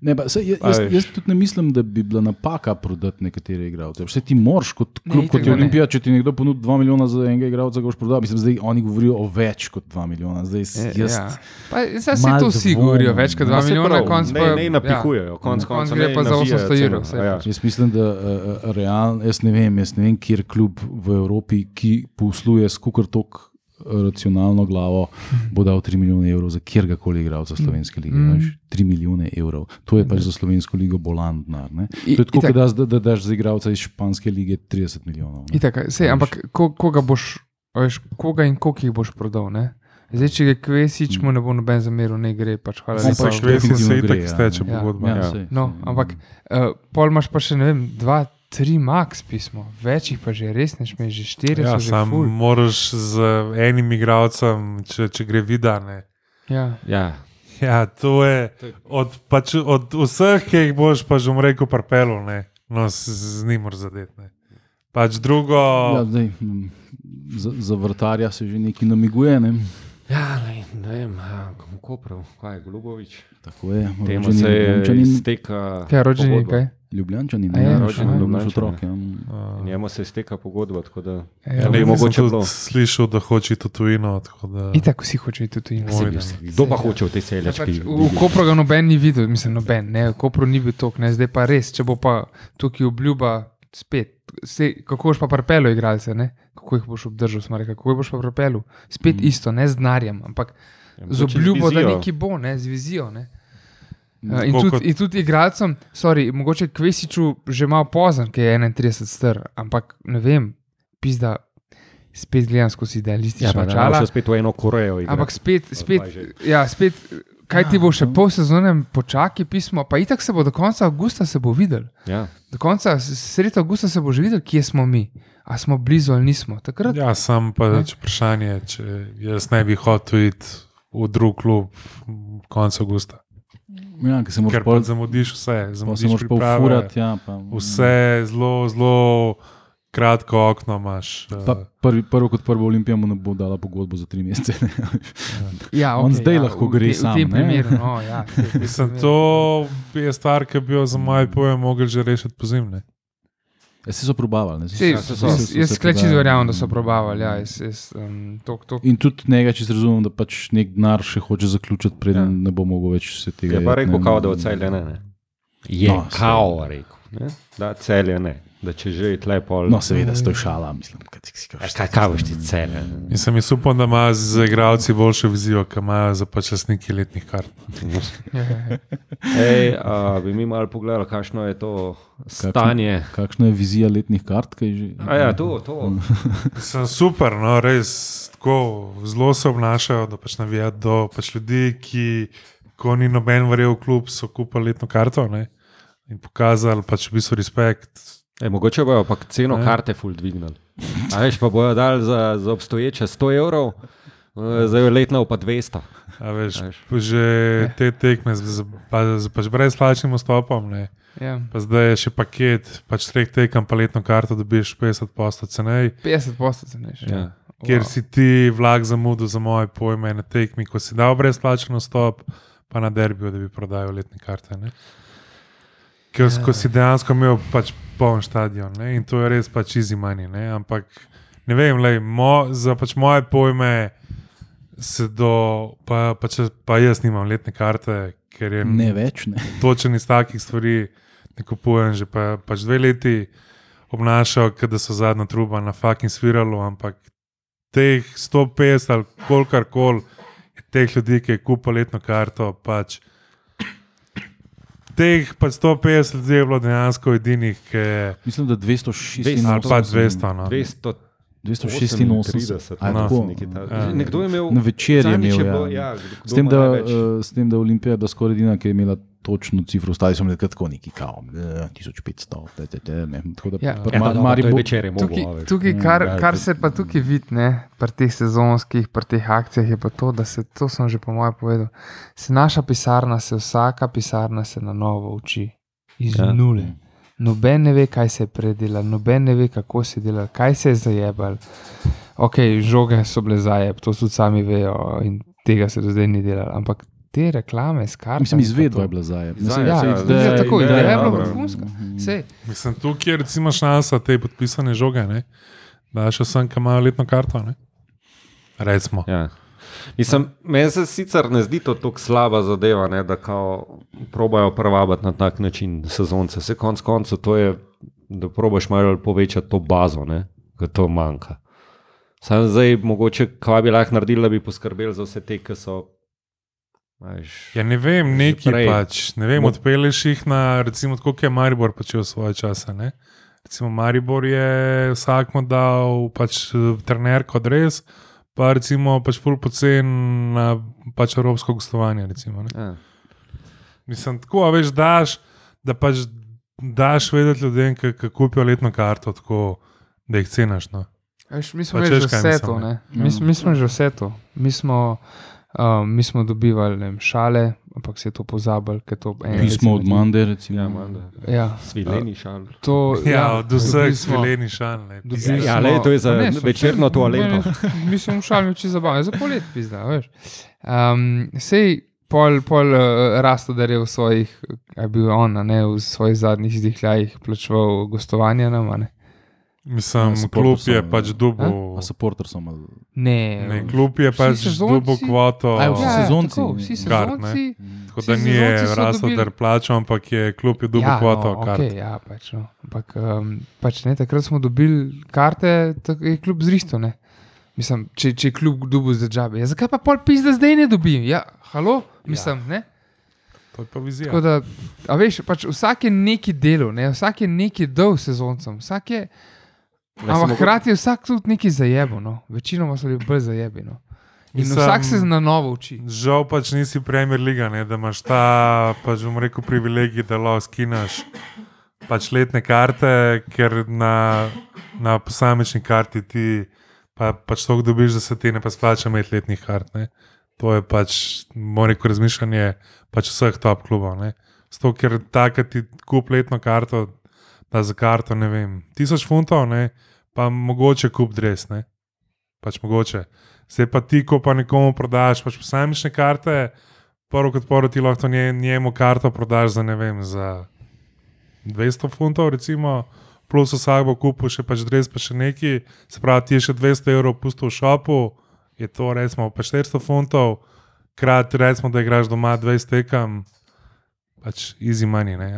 Speaker 3: Ne, pa, sej, jaz,
Speaker 4: A
Speaker 3: jaz,
Speaker 4: veš.
Speaker 3: jaz tudi ne mislim, da bi bila napaka prodati nekatere igralce. Vse ti moraš, kot
Speaker 1: Ne,
Speaker 3: klub,
Speaker 1: itak
Speaker 3: kot je
Speaker 1: ne.
Speaker 3: Olimpija, če ti nekdo ponudi 2 milijona za enega igralca, ga boš prodal. Mislim, zdaj oni govorijo o več kot 2 milijona. Zdaj,
Speaker 1: Je,
Speaker 3: jaz,
Speaker 1: ja. Pa, zdaj se to vsi govorijo, več kot 2
Speaker 4: Ma, saj
Speaker 1: milijona, konc
Speaker 4: ne,
Speaker 1: pa
Speaker 4: ne napihujejo, konec
Speaker 1: konc
Speaker 4: koncev
Speaker 1: gre
Speaker 4: ne
Speaker 1: pa za
Speaker 4: navijajo
Speaker 1: 800
Speaker 4: ceno,
Speaker 1: evrov, saj
Speaker 4: ja.
Speaker 3: Jaz mislim, da uh, realno, jaz ne vem, jaz ne vem, kjer klub v Evropi, ki posluje s kukar tok racionalno glavo, bo dal 3 milijone evrov za kjerkoli igralca slovenske lige.
Speaker 1: Mm.
Speaker 3: Mm. 3 milijone evrov. To je pač za slovensko ligo bolan denar. To je tako,
Speaker 1: itak.
Speaker 3: kot da, da, da daš za igralca iz španske lige 30 milijonov.
Speaker 1: Itak, sej,
Speaker 3: Veš.
Speaker 1: ampak ko, koga, boš, veš, koga in koliko jih boš prodal? Ne? Zdaj, če ga kvesič, mu ne bo noben zameril, ne gre. Pač, hvala lepa.
Speaker 2: Ampak Švesi
Speaker 3: definitivno
Speaker 2: se itak
Speaker 3: ja.
Speaker 2: steče
Speaker 1: Ja.
Speaker 2: pogodba.
Speaker 3: Ja,
Speaker 2: Ja.
Speaker 1: No,
Speaker 3: sej,
Speaker 1: ampak uh, pol imaš pa še ne vem, dva, tri max pismo, več jih pa že res neš, že štiri
Speaker 2: Ja,
Speaker 1: so že
Speaker 2: sam
Speaker 1: ful.
Speaker 2: moraš z enim igralcem, če, če gre vidane.
Speaker 1: Ja.
Speaker 4: Ja.
Speaker 2: Ja, to je od, pač, od vseh, ki jih boš pa že rekel, parpelo, ne. No, z, z njim moraš zadeti. ne. Pač drugo,
Speaker 3: Ja, mm, za, za vrtarja se že nekaj namiguje. Ne?
Speaker 4: Ja, ne, ne vem, a, komu Koprav, kaj je Golubovič.
Speaker 3: Tako je,
Speaker 4: Temu se je izteka.
Speaker 1: Kaj je rođeni,
Speaker 4: pogodba.
Speaker 1: kaj?
Speaker 3: Ljubljančanin,
Speaker 1: A je,
Speaker 3: ja,
Speaker 1: rođeni
Speaker 3: naš
Speaker 4: Ljubljančanin.
Speaker 3: otrok. Ja.
Speaker 2: uh,
Speaker 4: Njemu se izteka pogodba, tako da
Speaker 1: Ja,
Speaker 2: ja,
Speaker 4: ne,
Speaker 2: ne,
Speaker 4: mogoče bilo.
Speaker 2: slišal, da hoče iti tujino. tako Da,
Speaker 1: Itak vsi hočejo iti tudi
Speaker 2: Moj,
Speaker 1: in
Speaker 2: da.
Speaker 4: Kdo pa hoče v tej
Speaker 1: Ja,
Speaker 4: seljački?
Speaker 1: pač, v v Kopru ga noben ni videl, mislim, noben, ne, v Kopru ni bil tok, ne, zdaj pa res, če bo pa tukaj obljuba spet, se, kako boš pa prepelo igralce, ne, kako jih boš obdržal, smo rekli, kako jih boš pa prepelo, spet mm. isto, ne z denarjem, ampak z obljubo, da neki bo, ne, z vizijo, ne. Uh, in, tudi,
Speaker 2: kot-
Speaker 1: in tudi igralcem, sorry, mogoče Kvesiču že malo pozan, ki je 31 str, ampak ne vem, pizda, spet gledam skozi
Speaker 4: Ja,
Speaker 1: idealistična
Speaker 4: pa
Speaker 1: ja,
Speaker 4: boš spet v eno Korejo. igrati.
Speaker 1: Ampak spet, spet, ja, spet kaj ti bo še pol sezone počakaj pismo, pa itak se bo do konca avgusta se bo videl.
Speaker 4: Ja.
Speaker 1: Do konca sredi avgusta se bo že videl, kje smo mi. A smo blizu ali nismo. Takrat, ja.
Speaker 2: Ja, sam pa
Speaker 1: Ne.
Speaker 2: če vprašanje, če jaz ne bi hotel iti v drug klub konec avgusta.
Speaker 3: Ja, ker se moraš pol,
Speaker 2: zamudiš vse, zamudiš priprave,
Speaker 3: ufurati. Ja, pa,
Speaker 2: vse zelo, zelo kratko okno imaš. eh,
Speaker 3: Pa prvi, prvo kot prvo Olimpija mu ne bo dala pogodbo za tri mesece.
Speaker 1: ja,
Speaker 3: On
Speaker 1: okej,
Speaker 3: zdaj
Speaker 1: ja,
Speaker 3: lahko
Speaker 1: v
Speaker 3: gre
Speaker 1: te-
Speaker 3: sam,
Speaker 1: V tem primeru, no, ja, v
Speaker 2: Mislim, to je stvar, ki bi jo za moj pojem mogli že rešiti pozimne.
Speaker 3: Ja, se so probavali. Ne?
Speaker 1: Sej,
Speaker 4: Ja,
Speaker 1: jaz
Speaker 3: so
Speaker 1: jaz
Speaker 3: se
Speaker 1: skleči verjamem, da so probavali. Ja, jaz, jaz, um, tok, tok.
Speaker 3: In tudi njega, če razumem, da pač nek denar še hoče zaključiti, preden
Speaker 4: Ja.
Speaker 3: ja. ne bo mogel več se tega.
Speaker 4: Je pa
Speaker 3: jet,
Speaker 4: rekel, kao, da od celja ne. ne. Je
Speaker 3: No,
Speaker 4: no, kao rekel, ne? da celja ne. Da če že je tle pol.
Speaker 3: No, seveda, to je šala, mislim. Kaj, ti- kaj,
Speaker 4: Ja, kaj kaj boš ti celja?
Speaker 2: In sem jaz upam, da ima z igralci boljšo vizijo, ki imajo za lastniki letnih kart.
Speaker 4: Ej, a, bi mi malo pogledali, kakšno je to stanje.
Speaker 3: Kakšna je vizija letnih kart? kaj Že...
Speaker 4: A ja, to, to.
Speaker 2: Sem super, no, res tako zelo se obnašajo, da pač navijajo do pač ljudi, ki, ko ni noben verjel v klub, so kupili letno karto ne, in pokazali pač v bistvu respekt.
Speaker 4: Ej, mogoče bojo pa ceno
Speaker 2: Ne.
Speaker 4: karte ful dvignili. A veš, pa bojo dali za, za obstoječe 100 evrov, eh, zdaj je letno pa 200.
Speaker 2: A veš,
Speaker 4: A veš.
Speaker 2: že te tekme z, pa, z pač brezplačnim vstopom, ne,
Speaker 1: Ja,
Speaker 2: pa zdaj je še paket, pač treh tekem, pa letno karto dobiš 50 posto cenej.
Speaker 1: 50 postov ceneš.
Speaker 4: Ja.
Speaker 2: Ker si ti vlak zamudil za moje pojme na tekmi, ko si dal brezplačen vstop, pa na derbiju, da bi prodajal letne karte. Ne? Ker
Speaker 1: Ja.
Speaker 2: ko si dejansko imel pač poln stadion ne? in to je res pač money. Ne? Ampak ne vem, lej, mo, za pač moje pojme se do, pa, pa, če, pa jaz nimam letne karte, ker je
Speaker 3: Ne več, ne.
Speaker 2: točen iz takih stvari, ne kupujem že pa, pač dve leti, obnašal, da so zadnja truba na fucking sviralo, ampak teh 150 ali kolikor koli je teh ljudi, ki je kupil letno karto, pač teh pač 150 ljudi je bilo dejansko edinih, ki je
Speaker 3: Mislim, da 286
Speaker 2: ali pa 200. No.
Speaker 4: 200.
Speaker 3: 286. A je
Speaker 2: No.
Speaker 3: tako?
Speaker 2: Ja.
Speaker 4: Nekdo je imel.
Speaker 3: Na večer je
Speaker 4: zadnjič
Speaker 3: imel.
Speaker 4: bilo,
Speaker 3: Ja.
Speaker 4: ja, kdo
Speaker 3: S tem, da, s tem, da Olimpija, da skoraj edina, ki je imela točno cifro, ostali so bili tako neki kao, eh, 1500, te, te, te, ne. Tako da
Speaker 1: Ja.
Speaker 3: pri
Speaker 4: Ja,
Speaker 3: Ma-
Speaker 4: dobro, to je
Speaker 3: Mariboru-
Speaker 4: večer je mogel,
Speaker 1: Tukaj, tukaj
Speaker 3: Mm,
Speaker 1: kar,
Speaker 3: ja,
Speaker 1: kar se pa tukaj vidi, ne, pri teh sezonskih, pri teh akcijah, je pa to, da se, to sem že po mojem povedal, se naša pisarna, se vsaka pisarna se na novo uči iz
Speaker 4: Ja.
Speaker 1: nule. Noben ne ve, kaj se je predelal, noben ne ve, kako se je delal, kaj se je zajebal. Ok, žoge so bile zajeb, to tudi sami vejo in tega se do zdaj ni delalo. Ampak te reklame, skarpe.
Speaker 3: Mislim, izvedba je bila zajeb. Mislim,
Speaker 1: Ja,
Speaker 4: ja,
Speaker 1: ja, ja, tako,
Speaker 4: ideja,
Speaker 1: ideja je bila vrhunska.
Speaker 3: Mhm.
Speaker 2: Mislim, tukaj je recimo šansa te podpisane žoge, ne? da še sem, ki imajo letno karto. Ne? Recimo.
Speaker 4: Ja. Mislim, meni se sicer ne zdi to tako slaba zadeva, ne, da probajo prvabiti na tak način sezonce. Se konc koncev to je, da probaš malo povečati to bazo, ki to manjka. Sam zdaj, mogoče, kaj bi lahko naredili, da bi poskrbeli za vse te, ki so. Veš,
Speaker 2: Ja, ne vem, neki
Speaker 4: prej.
Speaker 2: pač. Ne vem, odpeleš jih na, recimo, koliko je Maribor počel svoje čase. Ne? Recimo, Maribor je vsakmo dal pač eh, trener kot res, pa recimo pač full pocen na pač evropsko gostovanje. Recimo, ne.
Speaker 4: ja.
Speaker 2: Mislim, tako, a veš, daš, da pač daš vedeti ljudem, ki ki kupijo letno karto, tako, da jih cenaš. No.
Speaker 1: Veš, mi smo
Speaker 2: Pa
Speaker 1: že vse
Speaker 2: mislim,
Speaker 1: to.
Speaker 2: ne.
Speaker 1: Ne? Mi, s- mi smo že vse to. Mi smo, um, mi smo dobivali vem, šale, ampak se je to pozabili. ker To, en,
Speaker 3: Pismo od Mande, recimo.
Speaker 4: ja, manda.
Speaker 1: Ja,
Speaker 4: Svileni šal.
Speaker 1: to,
Speaker 2: Ja, od vseh
Speaker 1: smo-
Speaker 2: svileni šal. ne.
Speaker 1: dobili
Speaker 4: Ja,
Speaker 1: smo-
Speaker 4: lej, to je za
Speaker 1: ne,
Speaker 4: večerno toaleto.
Speaker 1: ne, Mi smo šali če zabavno, za polet pizda, veš. Um, sej pol, pol uh, Rastodar je v svojih, je bil on, a ne, v svojih zadnjih izdihljajih plačeval gostovanje nam, a ne.
Speaker 2: Mislim,
Speaker 3: Ja,
Speaker 2: klub je
Speaker 3: ja.
Speaker 2: pač dubo.
Speaker 3: A supporter so malo.
Speaker 1: Ne,
Speaker 2: Ne, klub je pač
Speaker 1: sezonci-
Speaker 2: dubo kvoto.
Speaker 3: A, vsi
Speaker 1: ja,
Speaker 3: sezonci.
Speaker 1: Tako, vsi
Speaker 2: Kart, ne.
Speaker 1: sezonci.
Speaker 2: Tako da ni
Speaker 1: sezonci
Speaker 2: rasel, da plačal, ampak je klub je dubo
Speaker 1: Ja,
Speaker 2: kvoto.
Speaker 1: no,
Speaker 2: kart.
Speaker 1: okay, ja, pač, no. Ampak um, pač ne, takrat smo dobili karte, tako je kljub zristo. Ne. Mislim, če, če je kljub dubu za džabe. Ja, zakaj pa pol pizda zdaj ne dobim? Ja, halo, mislim, ja. ne.
Speaker 2: To je pa vizija.
Speaker 1: Tako da, a veš, pač vsak je neki delo, ne? vsak je neki dol sezoncem, vsak je. Ampak hkrati je vsak tudi neki zajebo, no. večinoma so bili bolj zajebi. No. In
Speaker 2: Mislim-
Speaker 1: vsak se na novo uči.
Speaker 2: Žal pač nisi Premier Liga, ne, da imaš ta, pač bom rekel, privilegij, da lahko skinaš pač letne karte, ker na, na posamični karti ti pa, pač to dobiš, da se ti ne pa splača imeti letnih kart. Ne. To je pač, mora reči, razmišljanje pač vseh top klubov. Zato, ker takrat ti kup letno karto, da za karto ne vem, tisoč funtov, ne, pa mogoče kup dres. Ne. Pač mogoče. Zdaj pa ti, ko pa nekomu prodaš pač posamične karte, prvo kot prvo ti lahko nje, njemu karto prodaš za ne vem, za 200 funtov, recimo, plus vsak bo kupil še pač dres, pa še neki, se pravi, ti je še 200 evrov pustil v šopu, je to recimo pa 400 funtov, krat recimo, da igraš doma 20 tekem, pač easy money, ne?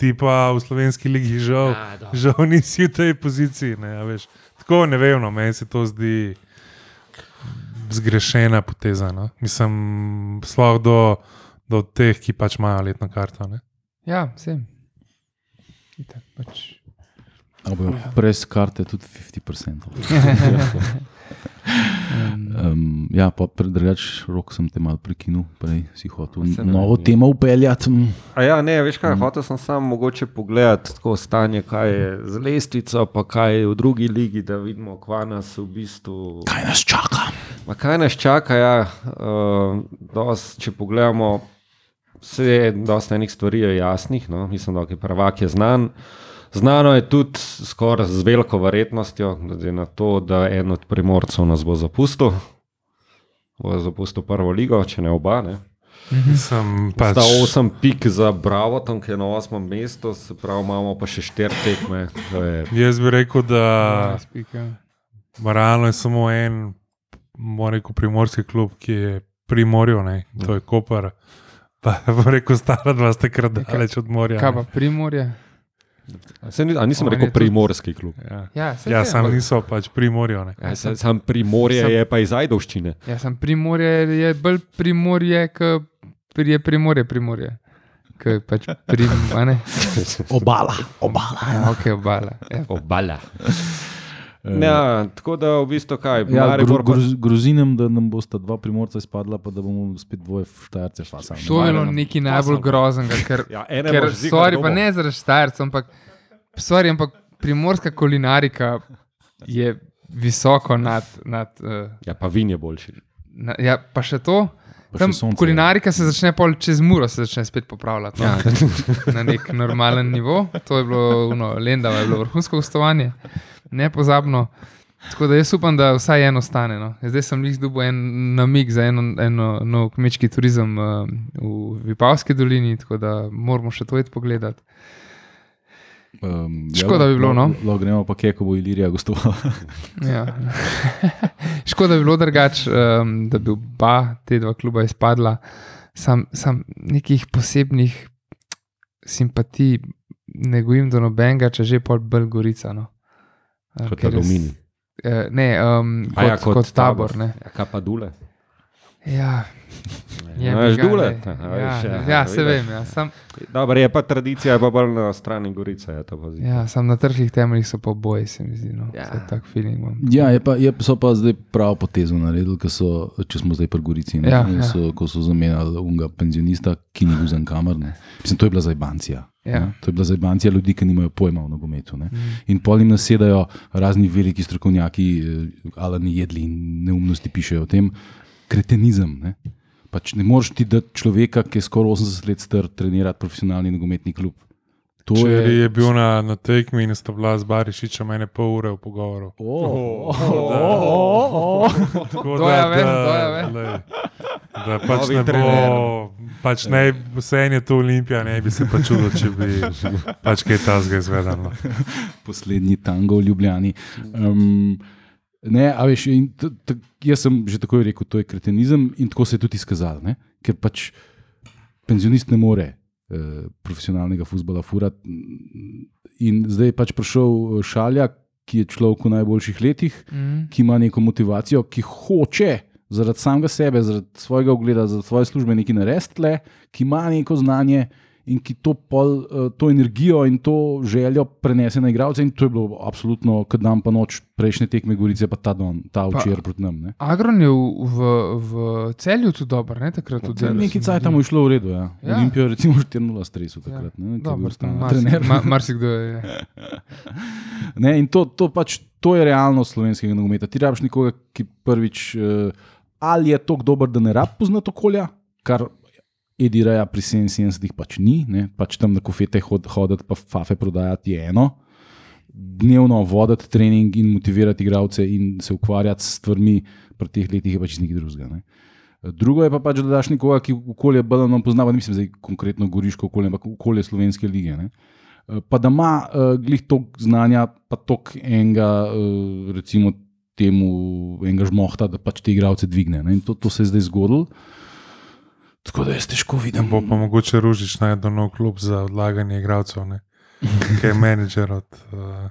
Speaker 2: Ti pa v slovenski ligi žal, žal nisi v tej poziciji. Ne, a veš. Tako ne vem, no, meni se to zdi zgrešena poteza. No. Mislim, sploh do, do teh, ki pač imajo letno karto. Ne.
Speaker 1: Ja, vsem. Pač.
Speaker 3: Ali bojo pres karte tudi 50%. Um, ja, pa drugač, rok sem te malo prekinil, prej si hotel
Speaker 4: Se ne
Speaker 3: novo
Speaker 4: vem.
Speaker 3: temo upeljati. mm.
Speaker 4: A ja, ne, veš kaj, hotel sem samo mogoče pogledati tako stanje, kaj je z lestvico, pa kaj je v drugi ligi, da vidimo, kva nas v bistvu.
Speaker 3: Kaj nas čaka?
Speaker 4: Ma kaj nas čaka? Ja, uh, dos, če pogledamo, vse je dosta enih stvari jasnih. No? Mislim, da je prvak je znan. Znano je tudi skoraj z veliko verjetnostjo, glede na to, da en od primorcev nas bo zapustil. Bo zapustil prvo ligo, če ne oba. Ne?
Speaker 2: Mislim, pač,
Speaker 4: Sta 8 pik za Bravo, tam je na 8 mestu, se pravi, imamo pa še 4 tekme. to je-
Speaker 2: jaz bi rekel, da
Speaker 1: Ja,
Speaker 2: realno je samo en moram reči, primorski klub, ki je pri morju, ne, to je Koper. Pa bom rekel, stara dva sta kar daleč od morja.
Speaker 1: Kaj
Speaker 2: ne.
Speaker 1: pa primorje?
Speaker 4: Se ni, a nisem
Speaker 1: On je
Speaker 4: rekel primorski klub.
Speaker 2: Ja,
Speaker 1: Ja, saj
Speaker 2: ja
Speaker 1: vem,
Speaker 2: sam niso pač pri morju. ne.
Speaker 4: Ja, sam, sam primorje
Speaker 1: Sam-
Speaker 4: je pa iz Ajdovščine.
Speaker 1: Ja, sem primorje, je bolj primorje, kot je primorje, primorje. Kaj pač prim, a ne?
Speaker 3: Obala, obala.
Speaker 1: Ja, ok, obala. Ja.
Speaker 4: Obala. Ja, tako da v bistvu kaj,
Speaker 3: Ja,
Speaker 4: Maribor pa-
Speaker 3: groz, grozinem, da nam bosta dva primorca izpadla, pa da bomo spet dvoje štajerce fasali.
Speaker 1: To je bilo nekaj najbolj groznega, ker,
Speaker 4: Ja,
Speaker 1: ker sorry, pa ne zaradi štajercev, ampak, sorry, ampak primorska kulinarika je visoko nad. nad uh,
Speaker 4: Ja, pa vin je boljši.
Speaker 1: na, ja, pa še to. Tam
Speaker 3: sonce je.
Speaker 1: kulinarika se začne pol čez muro, se začne spet popravljati no,
Speaker 4: Ja.
Speaker 1: na nek normalen nivo. To je bilo, uno, Lendava je bilo vrhunsko gostovanje, nepozabno. Tako da jaz upam, da vsaj eno stane. No. Zdaj sem jih dobil en namig za eno, eno nov kmečki turizem uh, v Vipavski dolini, tako da moramo še to iti pogledati.
Speaker 3: Um,
Speaker 1: Škoda bi bilo, no.
Speaker 3: Lahko gremo pa kje, ko bo Ilirija gostovala.
Speaker 1: Ja. Škoda bi bilo drugače, um, da bi oba te dva kluba izpadla. Sam, sam nekih posebnih simpatij ne gojim do nobenega, če že pol bolj gorica. No. Eh,
Speaker 4: Kot
Speaker 1: s-
Speaker 4: aluminij.
Speaker 1: eh, Ne, um,
Speaker 4: A
Speaker 1: kot,
Speaker 4: ja,
Speaker 1: kot, kot tabor. ne.
Speaker 4: Ja, kaj pa dule?
Speaker 1: Ja, je
Speaker 4: Imaš
Speaker 1: bi ga,
Speaker 4: dule?
Speaker 1: ne.
Speaker 4: Aha,
Speaker 1: Ja,
Speaker 4: veš, ja,
Speaker 1: ja, se
Speaker 4: vidiš.
Speaker 1: vem. Ja. Sam,
Speaker 4: Dobro, je pa tradicija, je pa bolj na strani Gorice. Je
Speaker 1: ja, sam na trhlih temeljih so pa oboji, se mi zdi. No.
Speaker 4: Ja.
Speaker 1: Ja. Tak feeling imam.
Speaker 3: Ja, je pa, je, so pa zdaj pravo potezo naredili, ko so, če smo zdaj pri Gorici, ne,
Speaker 1: Ja,
Speaker 3: ja,
Speaker 1: ja.
Speaker 3: so, ko so zamenjali unga penzionista, ki ni bil za kamer. Ne. Mislim, to je bila zajbancija.
Speaker 1: Ja.
Speaker 3: Ne. To je bila zajbancija ljudi, ki nimajo pojma o nogometu. Ne.
Speaker 1: Mm.
Speaker 3: In pol jim nasedajo razni veliki strokovnjaki, eh, ali ne jedli in neumnosti pišejo o tem. Kretenizem. Ne. Pač ne moreš ti dati človeka, ki je skoraj 80 let star, trenirati profesionalni nogometni klub. To
Speaker 2: Če
Speaker 3: je,
Speaker 2: je bil na, na tekmi in sta bila z Barišičem ene pol ure v pogovoru.
Speaker 3: Oh,
Speaker 2: Tako
Speaker 1: To ja vem, to ja vem.
Speaker 2: Da pač
Speaker 4: Novi
Speaker 2: ne
Speaker 4: trener.
Speaker 2: bo, pač ne, vse en je to Olimpija, ne bi se pa čudil, če bi pač kaj tasga izvedel. No.
Speaker 3: poslednji tango v Ljubljani. Um, ne, a veš, t, t, jaz sem že takoj rekel, to je kretenizem in tako se je tudi izkazalo, ne? ker pač penzionist ne more eh, profesionalnega futbola furati. In zdaj je pač prišel eh, Šalja, ki je človek v najboljših letih,
Speaker 1: Mm.
Speaker 3: ki ima neko motivacijo, ki hoče zaradi samega sebe, zaradi svojega ugleda, zaradi svoje službe nekaj narediti, ki ima neko znanje in ki to, pol, eh, to energijo in to željo prenese na igralce. In to je bilo absolutno, kot dan pa noč prejšnje tekme Gorice, pa ta, don, ta včeraj proti nam. Ne.
Speaker 1: Agron je v, v, v celju tudi dober, ne takrat tudi.
Speaker 3: Nekaj cajt tam je šlo v redu. Ja.
Speaker 1: Ja.
Speaker 3: Ja. Olimpijo je recimo 4-0 stresu takrat. Ne,
Speaker 1: Dobro,
Speaker 3: stalni
Speaker 1: marsi-
Speaker 3: trener.
Speaker 1: ma- Marsikdo je.
Speaker 3: Ne, in to, to, pač, to je realnost slovenskega nogometa. Ti rabiš nekoga, ki prvič uh, ali je tako dober, da ne rab poznati okolja, kar Edi Raja pri 77-ih pač ni, ne, pač tam na kofete hod, hoditi, pa fafe prodajati je eno. Dnevno voditi trening in motivirati igralce in se ukvarjati s stvarmi pri teh letih je pač nekaj drugega. Ne. Drugo je pa pač, da daš nekoga, ki okolje bolj ali manj pozna, pa ne mislim zdaj konkretno goriško okolje, ampak okolje slovenske lige. Ne. Pa da ima uh, glih toliko znanja, pa toliko enega, uh, recimo, temu enega žmohta, da pač te igralce dvigne. To, to se je zdaj zgodilo. Tako da jaz težko vidim.
Speaker 2: Bo pa mogoče Ružič najdel nov klub za odlaganje igralcev, ne? ki je menedžer od. Uh,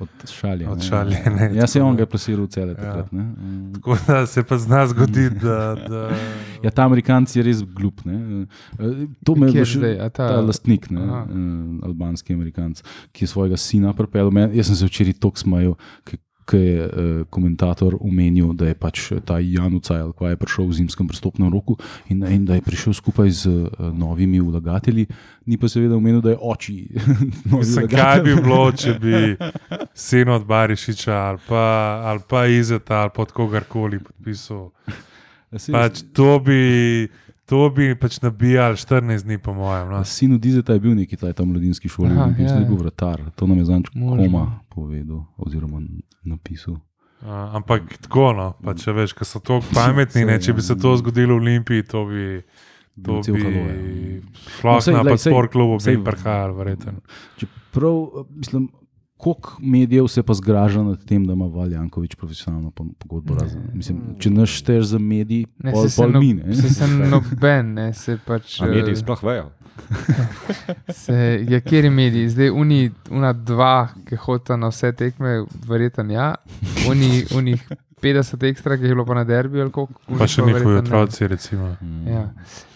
Speaker 3: Od šalje.
Speaker 2: Od
Speaker 3: ne.
Speaker 2: šalje, ne,
Speaker 3: Ja, se
Speaker 2: tako
Speaker 3: on
Speaker 2: da-
Speaker 3: ga je plasiral cele
Speaker 2: Ja.
Speaker 3: takrat. ne. Mm.
Speaker 2: tako da se pa zna zgoditi, da. da
Speaker 3: Ja, ta Amerikanci je res glup. Ne. Eh, To me
Speaker 1: je? A ta-
Speaker 3: Ta lastnik, ne,
Speaker 1: Aha.
Speaker 3: uh, albanski Amerikanc, ki je svojega sina pripeljal. Jaz sem se včeraj tako smejal, ki je uh, komentator omenil, da je pač ta Jan Ucajl, ko je prišel v zimskem prestopnem roku in, in da je prišel skupaj z uh, novimi vlagatelji, ni pa seveda omenil, da je oči.
Speaker 2: Mislim, kaj bi bilo, če bi sin od Barišiča ali pa, ali pa Izeta ali pa od kogarkoli podpisal. Pač to bi, to bi pač nabijali 14 dni, po mojem. No.
Speaker 3: Sin od Izeta je bil neki taj tam mladinski šoli,
Speaker 1: Aha,
Speaker 3: mislim,
Speaker 1: ja,
Speaker 3: da je
Speaker 1: ja.
Speaker 3: bil vratar. To nam je zanč koma povedal oziroma napisal.
Speaker 2: Uh, ampak tako, no, pa če veš, ker so tako pametni, ne, če bi se to zgodilo v Olimpiji, to bi. To bi
Speaker 3: halo, ja. No,
Speaker 2: na
Speaker 3: sej-
Speaker 2: sport klubu bi prihajali, verjetno.
Speaker 3: Čeprav, mislim, Koliko medijev se pa zgraža nad tem, da ima Valjankovič profesionalno po- pogodbo? Razen, mislim, če naš šteješ za mediji,
Speaker 1: Ne,
Speaker 3: pol,
Speaker 1: se
Speaker 3: pol
Speaker 1: no,
Speaker 3: mine.
Speaker 1: se se noben, ne, se pač.
Speaker 4: A mediji
Speaker 1: eh,
Speaker 4: sploh vejo.
Speaker 1: Se, ja, kjer je medij? Zdaj, uni, una dva, ki hodita na vse tekme, verjetno ja, uni, unih 50 ekstra, ki je bilo pa na derbi ali koliko.
Speaker 2: Pa še njihovi
Speaker 1: ne.
Speaker 2: otroci, recimo.
Speaker 3: Mm.
Speaker 1: Ja.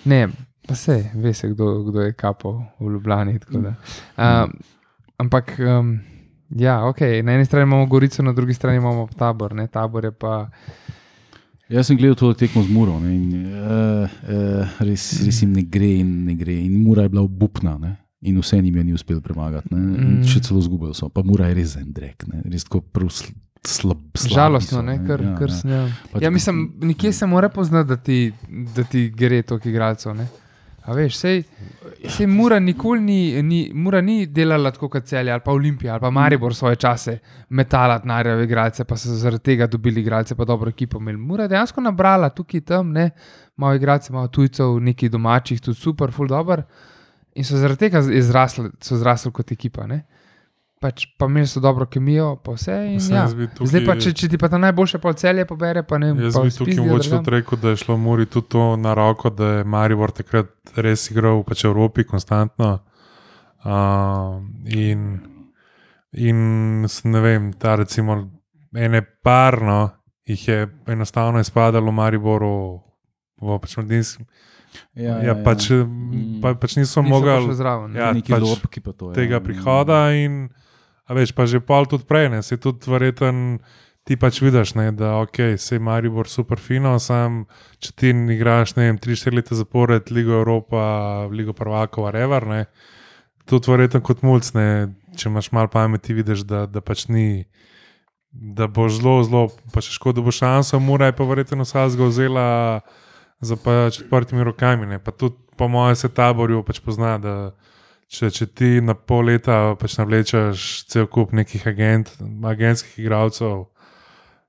Speaker 1: Ne, pa se, ve se, kdo, kdo je kapal v Ljubljani. tako da. Um, ampak, um, ja, ok, na eni strani imamo Gorico, na drugi strani imamo tabor. Ne? Tabor je pa.
Speaker 3: Jaz sem gledal to tekmo z Muro ne, in uh, uh, res, res jim ne gre in ne gre. In Mura je bila obupna ne, in vse jim je ni uspel premagati.
Speaker 1: Mm.
Speaker 3: še celo zgubili so. Pa Mura je res en drek, ne, res tako prav sl, slab. slabi
Speaker 1: Žalostno,
Speaker 3: so,
Speaker 1: ne, kar,
Speaker 3: ja,
Speaker 1: kar
Speaker 3: ja.
Speaker 1: sem. Ja. Ja, mislim, nekje se mora poznati, da ti, da ti gre toliko igralcev. A veš, sej, sej Mura nikoli ni, ni, Mura ni delala tako kot celje ali pa Olimpija ali pa Maribor svoje čase, metala narjave igralce, pa so zaradi tega dobili igralce, pa dobro ekipo imeli. Mura dejansko nabrala tukaj tam, ne, malo igralcev, malo tujcev, nekih domačih, tudi super, full dobro. In so zaradi tega izrasli, so zrasli kot ekipa. Ne? Pač, pa imeli so dobro kemijo, pa vse. In,
Speaker 2: Mislim,
Speaker 1: ja.
Speaker 2: jaz bi tukaj-
Speaker 1: Zdaj pa, če, če ti pa ta najboljše pol celje pobere, pa ne vem,
Speaker 2: Jaz bi tukaj mogoče tudi rekel, da je šlo Muri tudi to na roko, da je Maribor takrat res igral pač v Evropi konstantno. Uh, in, in ne vem, ta recimo ene parno jih je enostavno izpadalo v Mariboru. V pač mladinskem-
Speaker 3: Ja,
Speaker 2: ja, pač,
Speaker 3: Mm.
Speaker 2: pa, pač niso
Speaker 1: Niso pa
Speaker 2: mogli
Speaker 1: še zraven.
Speaker 2: Ja,
Speaker 3: neki
Speaker 2: pač
Speaker 3: lobki pa to.
Speaker 2: tega
Speaker 3: ja.
Speaker 2: prihoda. In, a veš, pa že pol tudi prej, ne, se tudi verjeten. Ti pač vidiš, ne, da okay, se Maribor super fino, sam če ti igraš 3-4 leta zapored, Ligo Evropa, Ligo Prvakov, whatever. Ne, tudi verjetno kot mulj, če imaš malo pameti, vidiš, da, da pač ni. Da bo zelo, zelo, pa če škoda bo šansa, mora je pa verjetno vsega vzela za pač odprtimi rokami. Ne. Pa tudi, po mojem, se taborju pač pozna, da če, če ti na pol leta pač navlečeš cel kup nekih agent, agentskih igralcev,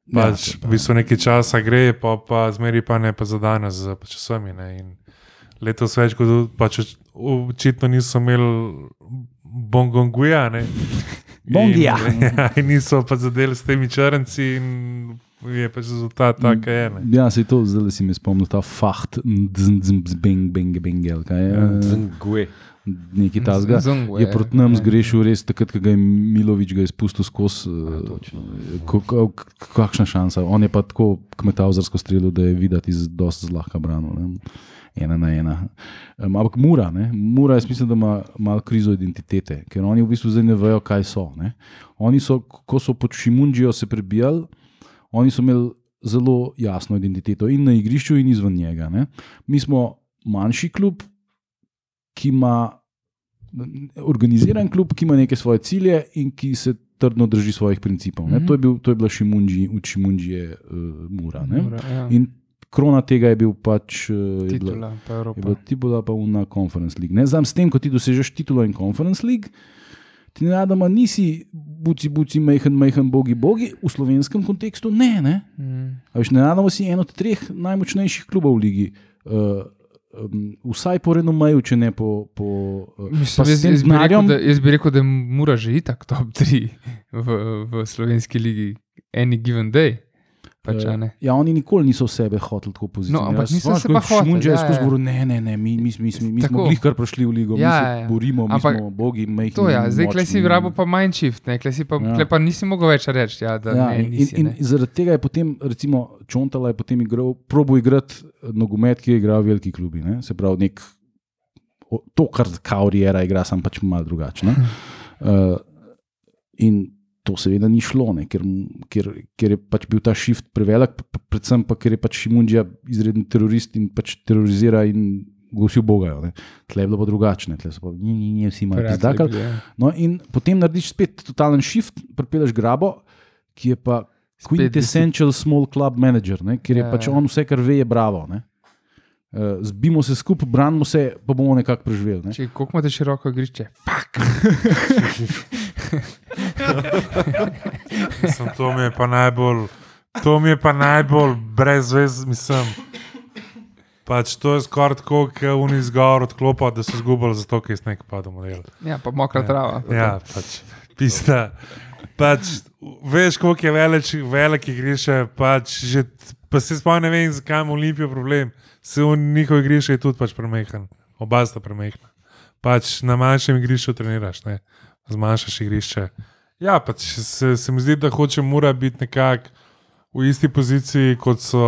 Speaker 3: Ja,
Speaker 2: pač
Speaker 3: to pa-
Speaker 2: v bistvu nekaj časa gre, pa, pa zmeri pa ne pa za danes, z pač vsemi. In letos več kot pač oč- očitno niso imeli bongonguja.
Speaker 3: Bongija.
Speaker 2: In, ja, in niso pa zadeli s temi črnci, in je pač rezultat tak, kaj je. Ne.
Speaker 3: Ja, se to, zdaj si mi spomnil ta faht, beng, beng, beng, kaj je.
Speaker 4: Znguje.
Speaker 3: Nekaj tasga.
Speaker 1: Zungu
Speaker 3: Je proti nam
Speaker 1: ja.
Speaker 3: zgrešil res takrat, ko ga je Milovič ga je spustil skozi. eh, Kakšna šansa. On je pa tako kmetavzarsko strelil, da je videti zelo zlahka branil. Ne. Ena na ena. Um, ampak Mura, ne? Mura, jaz mislim, da ima malo krizo identitete, ker oni v bistvu zdaj ne vejo, kaj so. Ne? Oni so, ko so pod Šimunžijo se prebijali, oni so imeli zelo jasno identiteto in na igrišču, in izven njega. Ne? Mi smo manjši klub, ki ima organiziran klub, ki ima neke svoje cilje in ki se trdno drži svojih principov. Mm. -hmm. to, je bil, to je bila Šimunži, od Šimunžije uh, Mura. Ne?
Speaker 1: Mura, ja.
Speaker 3: In krona tega je bil pač. Uh, je bila,
Speaker 1: Titula, pa
Speaker 3: je bila titula pa na Conference League. Ne, znam, s tem, ko ti dosežeš titulo in Conference League. Ti ne da, nisi buci, buci, mehen, mehen, bogi, bogi, v slovenskem kontekstu ne. ne?
Speaker 1: Mm.
Speaker 3: Veš, ne nadamo si en od treh najmočnejših klubov v ligi. Uh, um, vsaj po renomeju, če ne po. po uh,
Speaker 1: Mislim, jaz, jaz, bi rekel,
Speaker 3: denarjem-
Speaker 1: da, jaz bi rekel, da mora že itak top 3 v, v slovenski ligi, any given day. Pač, ne.
Speaker 3: Ja, oni nikoli niso sebe hoteli tako pozicionirati.
Speaker 1: No, ampak niso se pa hoteli,
Speaker 3: Šmunče je
Speaker 1: ja,
Speaker 3: skozi
Speaker 1: ja.
Speaker 3: govoril, ne, ne, ne, mi, mi, mi, mi, mi smo glih kar prišli v ligo,
Speaker 1: Ja,
Speaker 3: mi se
Speaker 1: ja, ja.
Speaker 3: borimo, mi
Speaker 1: Ampak
Speaker 3: smo bogi, mehni.
Speaker 1: To je, ja. zdaj kle si rabo pa manj shift, ne, kle si pa,
Speaker 3: Ja.
Speaker 1: ja. pa nisi mogel več reči, ja,
Speaker 3: Ja,
Speaker 1: ne,
Speaker 3: in,
Speaker 1: nisi,
Speaker 3: in,
Speaker 1: ne.
Speaker 3: in zaradi tega je potem, recimo, Čontala je potem igral, probo igrati nogomet, ki je igral veliki klubi. Ne? Se pravi, nek, to, kar Kauriera igra, sam pač malo drugače. ne. Uh, in to seveda ni šlo, ne? ker, ker, ker je pač bil ta shift prevelik, predvsem pa ker je pač Šimunđija izreden terorist in pač terorizira in vsi bogajo. Ne? Tle je bilo pa drugačne, tle so pa ni, ni, ni, vsi pizdakal.
Speaker 1: Prijatelji, ja.
Speaker 3: No, in potem narediš spet totalen shift, pripeleš grabo, ki je pa quintessential small club manager, ne, ker je
Speaker 1: Ja,
Speaker 3: pač
Speaker 1: ja.
Speaker 3: on vse, kar ve, je bravo. Ne. Uh, zbimo se skupaj, branimo se, pa bomo nekako preživeli. Ne.
Speaker 1: Če koliko imate široko igrišče?
Speaker 2: Mislim, to mi je pa najbolj, to mi je pa najbolj brez vez, mislim. Pač to je skoraj tako, kot oni zgor odklopa, da so zgubili zato, ker je sneg padel model.
Speaker 1: Ja, pa mokra trava. pa
Speaker 2: Ja, pač. Pista. Pač, veš, koliko je velik, velik igrišče. Pač, že- pa se spomnim, ne vem, zakaj ima Olimpijo problem. Se v njihovi igrišče je tudi pač premehen. Oba sta premehna. Pač na manjšem igrišču treniraš, ne? Zmanjšaš igrišče. Ja, pač se, se mi zdi, da hoče mora biti nekako v isti poziciji, kot so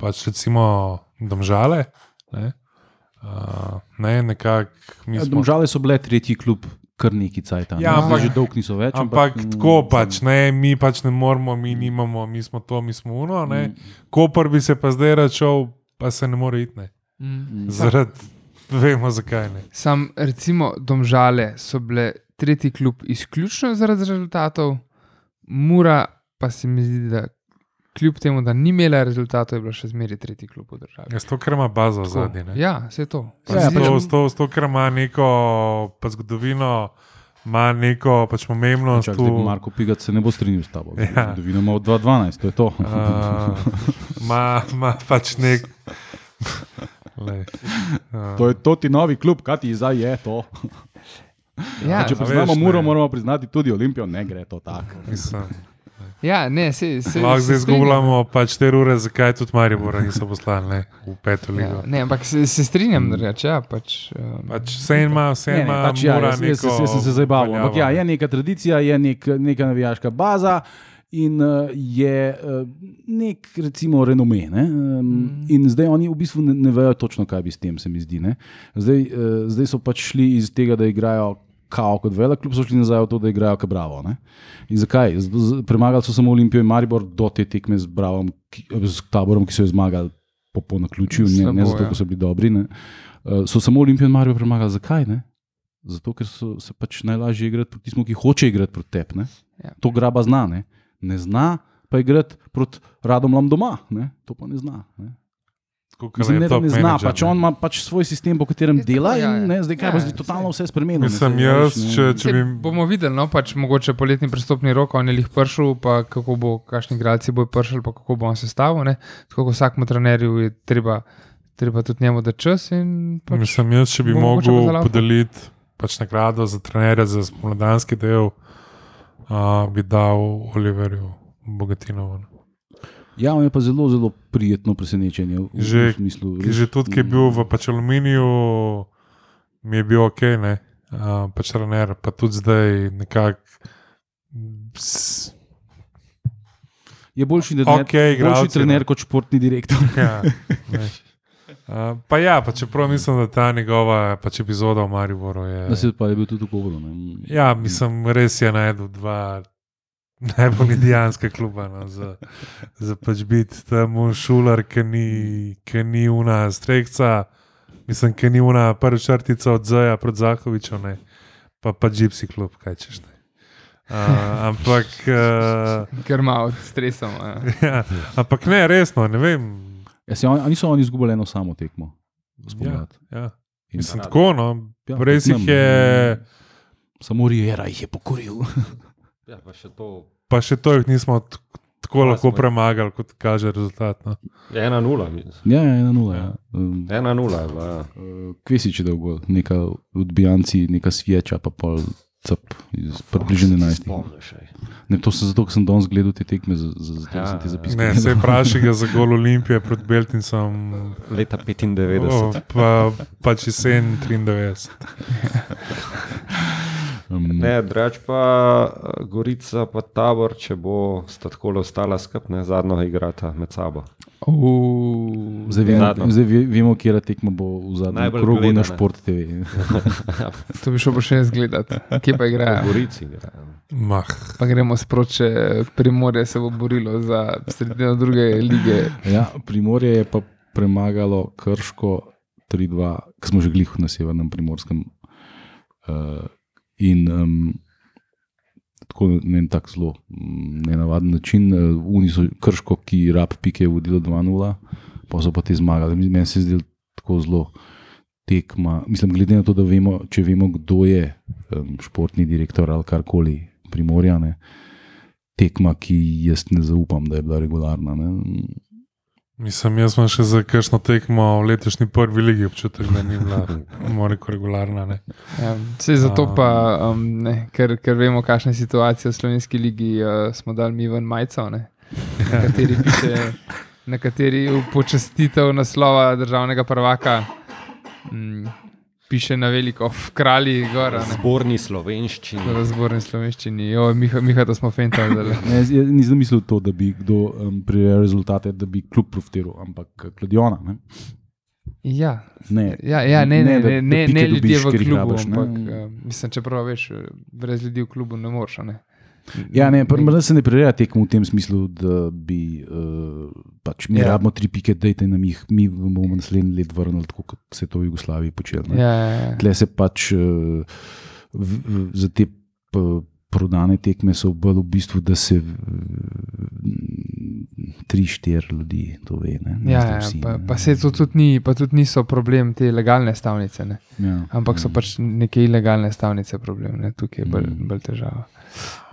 Speaker 2: pač recimo domžale. Ne, uh, ne nekako mi
Speaker 3: Ja,
Speaker 2: smo.
Speaker 3: Domžale so bile tretji klub, kar neki cajt.
Speaker 2: Ja, ampak-
Speaker 3: že dolgo niso več.
Speaker 2: Ampak
Speaker 3: mm,
Speaker 2: tako pač, ne, mi pač ne moramo, mi nimamo, mi smo to, mi smo uno. Ne. Koper bi se pa zdaj račal, pa se ne more iti. Ne.
Speaker 1: Mm.
Speaker 2: Zaradi, vemo zakaj ne.
Speaker 1: Sam, recimo, domžale so bile tretji klub izključno zaradi rezultatov, Mura pa se mi zdi, da kljub temu, da ni imela rezultatov, je bila še zmeraj tretji klub v državi.
Speaker 2: Ja, to, ker ima bazo. Ne.
Speaker 1: Ja, vse to.
Speaker 3: Ja,
Speaker 2: s to,
Speaker 3: pač-
Speaker 2: to, to, ker ima neko pa zgodovino, ima neko pač pomembnost.
Speaker 3: Čak,
Speaker 2: tu,
Speaker 3: Marko Pigat se ne bo strinjal s tabo.
Speaker 2: Ja.
Speaker 3: Zgodovina ima od 2012, to je to.
Speaker 2: uh, ima, ima pač nek. Lej, uh,
Speaker 3: To je to ti novi klub, kaj ti zdaj je to.
Speaker 1: Ja,
Speaker 3: Če
Speaker 2: a
Speaker 3: priznamo
Speaker 2: veš,
Speaker 3: Muro,
Speaker 2: ne.
Speaker 3: moramo priznati tudi Olimpijo, ne gre to tako.
Speaker 1: ja ne, se, se,
Speaker 2: Lahko zdaj izgubljamo pač te ure, zakaj tudi Maribor niso poslali ne, v peto ligo.
Speaker 1: Ja, ne, ampak se, se strinjam, da reče. Ja, pač, um,
Speaker 2: Pač vse ima, vse
Speaker 3: Ne, ne,
Speaker 2: ima,
Speaker 3: pač, ja,
Speaker 2: mora
Speaker 3: jaz, jaz, jaz, jaz sem se zdaj bavil. Ampak ja, je neka tradicija, je nek, neka navijaška baza. In uh, je uh, nek, recimo, renome. Ne? Um, mm. In zdaj oni v bistvu ne, ne vejo točno, kaj bi s tem, se mi zdi. ne. Zdaj, uh, zdaj so pač šli iz tega, da igrajo kao kot velik klub, so šli nazaj v to, da igrajo kot bravo. Ne? In zakaj? Premagali so samo Olimpijo in Maribor do te tekme z, bravom, ki, z taborom, ki so jo zmagali po, po naključju, ne, ne zato, ker so bili dobri. Ne? Uh, so samo Olimpijo in Maribor premagali. Zakaj? Ne? Zato, ker so se pač najlažje igrati proti tistim, ki hoče igrati proti tebi.
Speaker 1: Ja.
Speaker 3: To graba zna, ne, ne zna pa igrati proti Radomlam doma. Ne? To pa ne zna. Ne? Mislim, ne, da ne zna, pač on ima pač svoj sistem, po katerem
Speaker 1: Je tako,
Speaker 3: dela.
Speaker 1: ja,
Speaker 3: In,
Speaker 1: ja.
Speaker 3: ne, zdaj kaj
Speaker 1: Ja,
Speaker 3: pa zdaj totalno vse spremenilo. ne,
Speaker 2: Mislim,
Speaker 3: saj,
Speaker 2: jaz,
Speaker 3: ne.
Speaker 2: če, če bi.
Speaker 1: bomo videli, no, pač mogoče poletni prestopni rok, on je jih prišel, pa kako bo, kakšni igralci bojo prišli, pa kako bo on sestavil. ne. Tako kot vsakmu trenerju je treba, treba tudi njemu dati čas. in Pač,
Speaker 2: Mislim, jaz, če bi
Speaker 1: bo
Speaker 2: mogel podeliti pač nagrado za trenerja za spomladanski del, uh, bi dal Oliverju Bogatinovu.
Speaker 3: Ja, on je pa zelo, zelo prijetno presenečenje. V,
Speaker 2: Že-
Speaker 3: v smislu,
Speaker 2: Ki že tudi, ki je bil v pač aluminiju, mi je bil ok, ne, uh, pač trener, pa tudi zdaj nekako.
Speaker 3: Je boljši trener,
Speaker 2: Okej, igralci,
Speaker 3: boljši trener kot športni direktor.
Speaker 2: Ja, ne. uh, pa ja, pa čeprav mislim, da ta njegova pač epizoda v Mariboru je.
Speaker 3: Da se pa je bil tudi dobro. Ne.
Speaker 2: Ja, mislim, res je najdel dva najbolj indijanska kluba. No, za, za pač biti tam šular, ki ni, ki ni una strejca, mislim, ki ni una prva črtica od Zaja proti Zahoviču, ne. pa pa Gypsy klub, kaj češ ne. Uh, ampak, uh,
Speaker 1: Ker malo stresamo. Ja.
Speaker 2: ja, ampak ne, resno, ne vem.
Speaker 3: Ja, se, on, niso oni izgubili eno samo tekmo.
Speaker 2: Ja,
Speaker 3: spomladi?
Speaker 2: ja.
Speaker 3: In-
Speaker 2: Mislim, tako, no,
Speaker 3: Ja,
Speaker 2: res jih je,
Speaker 3: Samo Riera jih je pokoril.
Speaker 4: Ja, pa še to.
Speaker 2: pa še to jih nismo tako
Speaker 4: Pa
Speaker 2: lahko
Speaker 4: smo-
Speaker 2: premagali, kot kaže rezultat. No.
Speaker 4: 1-0, mislim.
Speaker 3: ja, ja, ena nula. Ja. Um,
Speaker 4: 1-0 je bila. Ja.
Speaker 3: Uh, Kvesič je dal gol, neka odbijanci, neka sveča, pa pol cep iz približno 11.
Speaker 4: Spomniš. ej.
Speaker 3: Ne, to sem zato, ker sem danes gledal te tekme, za- za- zato
Speaker 4: Ja,
Speaker 3: sem te
Speaker 4: ja.
Speaker 3: zapiske.
Speaker 2: Ne, se vprašaj ga za gol Olimpije proti Beltincem.
Speaker 4: Leta 95.
Speaker 2: O, pa, pač jesen 93.
Speaker 3: Um,
Speaker 4: Ne, drugač pa eh, Gorica, pa tabor, če bo sta tako ostala skupaj, zadnjo igrata med sabo.
Speaker 1: Uh,
Speaker 3: Zdaj, vemo, zdaj ve- vemo, kje je tekma bo v zadnjem
Speaker 4: Najbolj
Speaker 3: krogu na
Speaker 4: gledana.
Speaker 3: Šport TV.
Speaker 1: to bi šel pa še jaz gledat, kje pa igrajo.
Speaker 4: Gorici igrajo.
Speaker 2: Mah.
Speaker 1: Pa gremo sproče, Primorje se bo borilo za sredino druge lige.
Speaker 3: Ja, Primorje je pa premagalo Krško 3-2, ki smo že glih na severnem primorskem. Uh, in um, tako na en tak zelo mm, nenavaden način. Uh, Oni so Krško, ki rab pike je vodilo 2-0, pa so pa te zmagali. Meni se je zdelo tako zelo. Tekma. Mislim, glede na to, da vemo, če vemo, kdo je um, športni direktor ali karkoli, primorjane, tekma, ki jaz ne zaupam, da je bila regularna. Ne.
Speaker 2: Mislim, jaz sem še za kakšno tekmo v letošnji prvi ligi občutek, da ni bila moriko regularna. Ne.
Speaker 1: Ja, vse zato pa, um, ne, ker, ker vemo, kakšna je situacija v slovenski ligi, uh, smo dali mi ven majico, ne, na kateri piše, na kateri počastitev naslova državnega prvaka mm, piše na veliko, v kralji gora. Ne.
Speaker 4: Zborni slovenščini.
Speaker 1: V razborni slovenščini, jo, Miha, Miha, da smo zdajle.
Speaker 3: Ne, jaz, nisem mislil to, da bi kdo um, prirejal rezultate, da bi klub profitiral, ampak kladiona. Ne?
Speaker 1: Ja,
Speaker 3: Ne.
Speaker 1: ja, ja, ne, ne,
Speaker 3: da-
Speaker 1: ne,
Speaker 3: da
Speaker 1: ne, ne ljudje v klubu,
Speaker 3: rabiš, ne.
Speaker 1: ampak uh, mislim, čeprav veš, brez ljudi v klubu ne moreš. Ne.
Speaker 3: Ja, ne, prvo se ne prireja tekmo v tem smislu, da bi uh, pač mi
Speaker 1: Ja.
Speaker 3: ja. rabimo tri pike, dajte nam jih, mi bomo naslednji let vrnili, tako kot se je to v Jugoslaviji počelo.
Speaker 1: Ja, ja, ja.
Speaker 3: Tle se pač uh, v, v, za te prodane tekme so bolj v bistvu, da se tri, štiri ljudi to ve. Ne, ne
Speaker 1: Ja, ja,
Speaker 3: vsi,
Speaker 1: pa,
Speaker 3: ne.
Speaker 1: pa, se to tudi ni, pa tudi niso problem te legalne stavnice, ne.
Speaker 3: ja.
Speaker 1: ampak so pač neke ilegalne stavnice problem, ne. tukaj je bolj,
Speaker 3: Mm.
Speaker 1: bolj težava.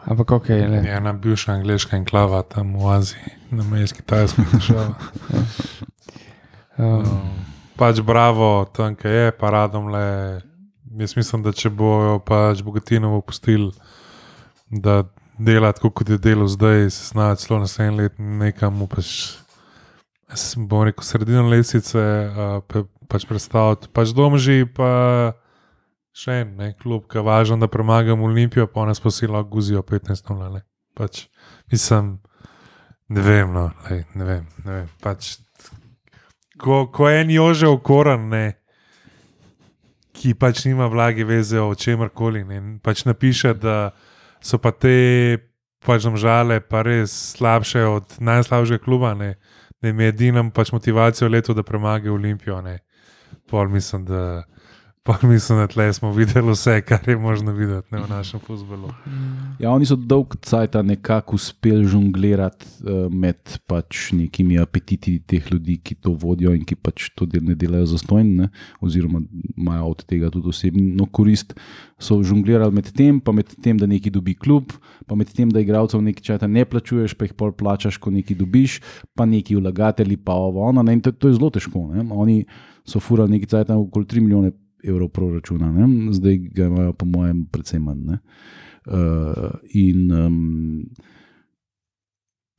Speaker 1: Ampak ok, le.
Speaker 2: Je ena bivša angliška enklava tam v Aziji, na meji s Kitajsko državo.
Speaker 1: Um,
Speaker 2: Pač bravo, tam kaj je, pa radom le. Jaz mislim, da če bojo pač bogatinovo pustili, da dela tako, kot je delo zdaj, se znajo celo naslednji let nekam pač, jaz bom rekel, sredino lesice, uh, pa, pač predstaviti, pač domži, pa še en, ne, klub, ki je važno, da premagamo Olimpijo, pa nas posila guzijo 15-0. Pač, mislim, ne vem, no, lej, ne vem, ne vem. Pač, ko, ko en jože okoran, ne, ki pač nima vlage veze o čemer koli, ne, pač napiše, da so pa te pač žale pa res slabše od najslabšega kluba, ne, je edina pač motivacija v letu, da premagajo Olimpijo. Ne. Pol mislim, da. Pa mislim, da tle smo videli vse, kar je možno videti ne, v našem futbolu.
Speaker 3: Ja, oni so dolg cajt nekako uspeli žonglirati uh, med pač nekimi apetiti teh ljudi, ki to vodijo in ki pač to del ne delajo za stojn, oziroma imajo od tega tudi osebno korist. So žonglirali med tem, pa med tem, da neki dobi klub, pa med tem, da igralcev nekaj časa ne plačuješ, pa jih pol plačaš, ko nekaj dobiš, pa neki vlagatelji, pa ovo, ono. ne, To, to je zelo težko. Ne? Oni so furali nekaj časa okoli 3 milijone evrov proračuna, ne? zdaj ga imajo, po mojem, predvsem manj. Uh, in um,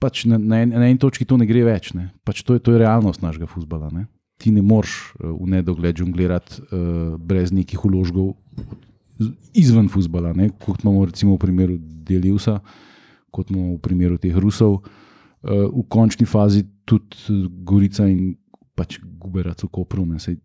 Speaker 3: pač na, na, en, na eni točki to ne gre več. Ne? Pač to, je, to je realnost našega futbola. Ne? Ti ne moreš uh, v nedogled žonglirati uh, brez nekih uložkov izven futbola, kot imamo recimo v primeru Deliusa, kot imamo v primeru teh Rusov. Uh, v končni fazi tudi Gorica in pač Guberac v Kopru. Ne? Sej,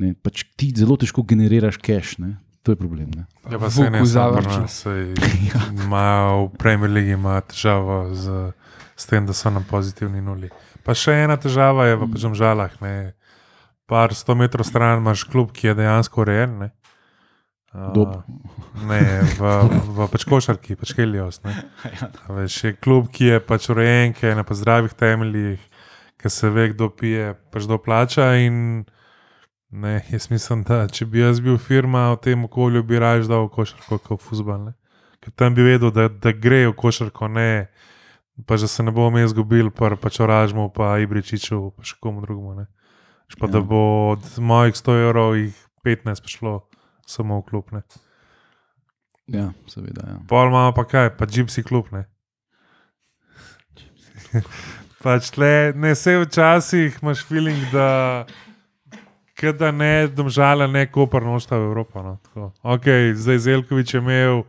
Speaker 3: ne? Pač ti zelo težko generiraš cash. Ne? To je problem. Ne?
Speaker 2: Ja, pa se ne nas, saj imajo v Premier League ima težavo z, s tem, da so na pozitivni nuli. Pa še ena težava je v pač žalah. Ne. Par sto metrov stran imaš klub, ki je dejansko urejen. Ne.
Speaker 3: Dob.
Speaker 2: Ne, v, v pač košarki, pač Helios. ne. A Veš, je klub, ki je pač urejen, ki je na zdravih temeljih, ki se ve, kdo pije, pač kdo plača. In, ne, jaz mislim, da če bi jaz bil firma v tem okolju, bi raje dal košarko kot fusbal. Ker tam bi vedel, da, da gre v košarko, ne pa da se ne bomo izgubili, pa pač oražmo, pa Ibričiču, pa še komu drugemu. Ne. Veš Pa, da
Speaker 3: Ja.
Speaker 2: bo od mojih 100 evrov jih 15 prišlo samo v klub. Ne.
Speaker 3: Ja, seveda. Ja.
Speaker 2: Pol imamo pa kaj, pa Gypsy klub. Ne? pač tle, ne vse včasih imaš feeling, da kada ne domžala, ne kopar nošta v Evropo. No, tako. ok, zdaj Zelkovič je imel.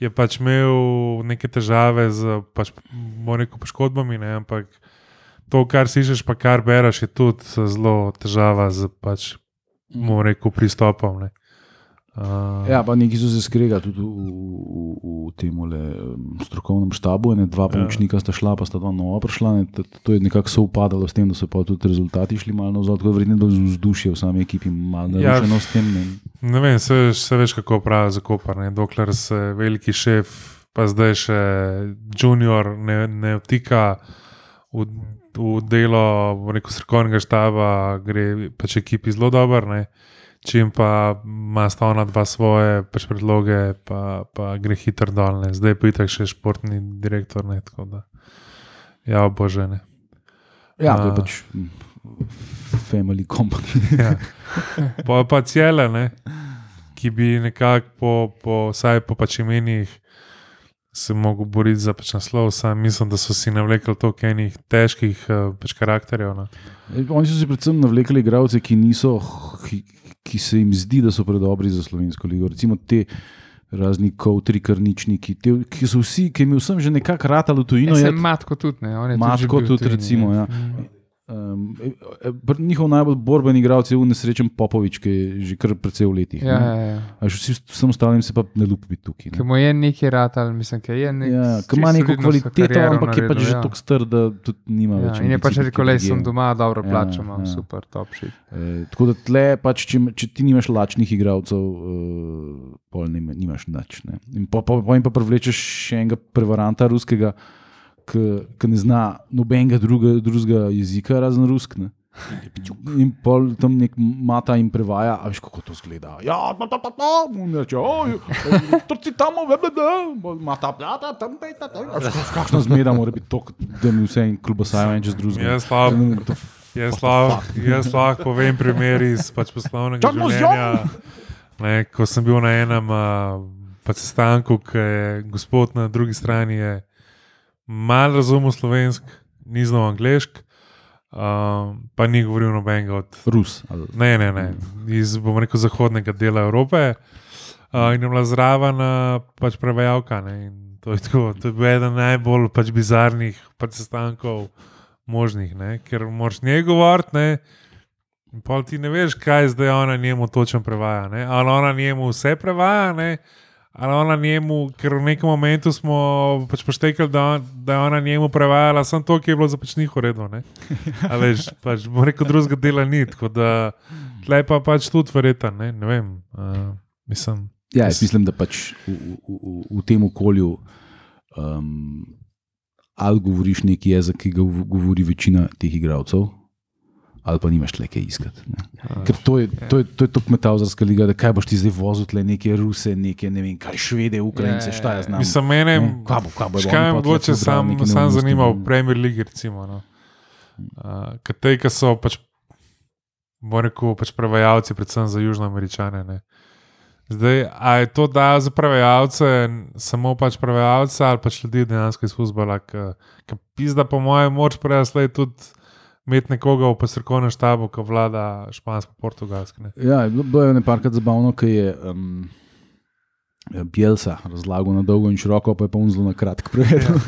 Speaker 2: Je pač imel neke težave z pač, rekel, poškodbami, ne? ampak to, kar slišiš, pa kar bereš, je tudi zelo težava z pač, rekel, pristopom. Ne? Uh,
Speaker 3: Ja, pa neki so se skregali tudi v, v, v tem strokovnem štabu. Ne, dva pomočnika sta šla, pa sta dva nova prišla. Ne, to, to je nekako soupadalo s tem, da so pa tudi rezultati šli malo nazaj, tako je vzdušje v sami ekipi malo
Speaker 2: Ja.
Speaker 3: narušeno s tem. Ne.
Speaker 2: Ne vem, se, se veš, kako pravi za kopar. Ne? Dokler se veliki šef, pa zdaj še junior, ne, ne vtika v, v delo rekel, strokovnega štaba, gre pač ekipi zelo dobro. Čim pa ima sta ona dva svoje pač predloge, pa, pa gre hitro dol. Ne? Zdaj pa je tako še športni direktor. Ne? Tako da, ja, bože. Ne?
Speaker 3: Ja, to je pač family company.
Speaker 2: Ja. Pa, pa cele, ne, ki bi nekako po, po, vsaj po pač imenih se mogel boriti za pač naslov. Sam mislim, da so si navlekli toliko enih težkih uh, pač karakterjev. No.
Speaker 3: E, Oni so si predvsem navlekli igralce, ki, niso, ki, ki se jim zdi, da so predobri za slovensko ligo. Recimo te razni kotri, krničniki, te, ki so vsi, ki jim je vsem že nekako ratalo tujino.
Speaker 1: No,
Speaker 3: je-
Speaker 1: sem matko tudi, ne. on je
Speaker 3: Matko
Speaker 1: že bil v
Speaker 3: tudi,
Speaker 1: tujini,
Speaker 3: recimo,
Speaker 1: ne.
Speaker 3: ja.
Speaker 1: Mm.
Speaker 3: Um, njihov najbolj borben igralec je unesrečen Popovič, ki je že kar precej v letih.
Speaker 1: Ja,
Speaker 3: ne.
Speaker 1: ja, ja.
Speaker 3: Že vsi, vsem ostalim se pa ne lupi tukaj.
Speaker 1: Ki
Speaker 3: Ne.
Speaker 1: mu je neki ratal, mislim, ki je nek,
Speaker 3: Ja, ki ima neko kvaliteto, ampak je pač
Speaker 1: naredil,
Speaker 3: že
Speaker 1: ja.
Speaker 3: tako star, da tudi nima
Speaker 1: Ja,
Speaker 3: več.
Speaker 1: in je pač rekel, da sem doma, dobro
Speaker 3: Ja,
Speaker 1: plačam,
Speaker 3: ja.
Speaker 1: super, top shit.
Speaker 3: E, tako da tle, pač, če, če ti nimaš lačnih igralcev, uh, pol nima, nimaš nič. Ne. In po, po, po jim pa privlečeš še enega prevaranta ruskega, ki ne zna nobenega druga, drugega jezika razen rusk. Ne. In pol tam nek mata jim prevaja, a veš kako to zgleda. Ja, ta, ta, ta, ta, in reče, oj, trci tam, mata, plata, tam, tam, tam, tam. Kakšna zmeda mora biti to, da mi vse in klubosajo en čez drugega.
Speaker 2: Jaz lahko, jaz lahko, jaz lahko povem primer iz pač poslovnega življenja. Ne, ko sem bil na enem uh, sestanku, ki je gospod na drugi strani je malo razumel slovensk, ni znal anglišk, uh, pa ni govoril nobenega od
Speaker 3: Rus. Ali,
Speaker 2: Ne, ne, ne, iz bom rekel zahodnega dela Evrope. Uh, in je bila zraven uh, pač prevajalka. To, je tako, to je bil eden najbolj pač bizarnih pač sestankov možnih, ne, ker moraš njej govoriti. Pol ti ne veš, kaj zdaj ona njemu točno prevaja. Ne, ali ona njemu vse prevaja. Ne, Ali ona njemu, ker v nekem momentu smo pač poštekali, da, on, da je ona njemu prevajala, samo to, ki je bilo za pač njih uredno. Ali veš, pač bom rekel, drugega dela ni. Tako da tle pa pač tudi verjeten, ne, ne vem. Uh, mislim,
Speaker 3: Ja, jaz mislim, da pač v, v, v, v tem okolju um, ali govoriš neki jezik, ki ga gov- govori večina teh igralcev, ali pa nimaš tle kaj iskati. Ne. Ker to je, to je, to je to kmetavzarska liga, da kaj boš ti zdaj vozil tle neke Ruse, neke ne vem, kaj Švede, Ukrajince,
Speaker 1: Ja,
Speaker 3: šta jaz znam.
Speaker 2: mislim mene,
Speaker 3: Ne, kaj bo- kaj
Speaker 2: škaj
Speaker 3: oni
Speaker 2: me mogoče sam, sam zanima v. Premier League. Recimo, no. uh, Ker te, ki so pač, bom rekel, pač prevajalci, predvsem za južnoameričane. Ne. Zdaj, a je to da za prevajalce, samo pač prevajalce ali pač ljudi dejansko iz futbola, ki pizda, po mojem, moč prejasle tudi imeti nekoga v posrkovnem štabu, ki vlada špansko-portugalsko. ne.
Speaker 3: Ja, bilo- je nekajkrat zabavno, ker je um, Bielsa razlagal na dolgo in široko, pa je pa on zelo na kratko prevedel.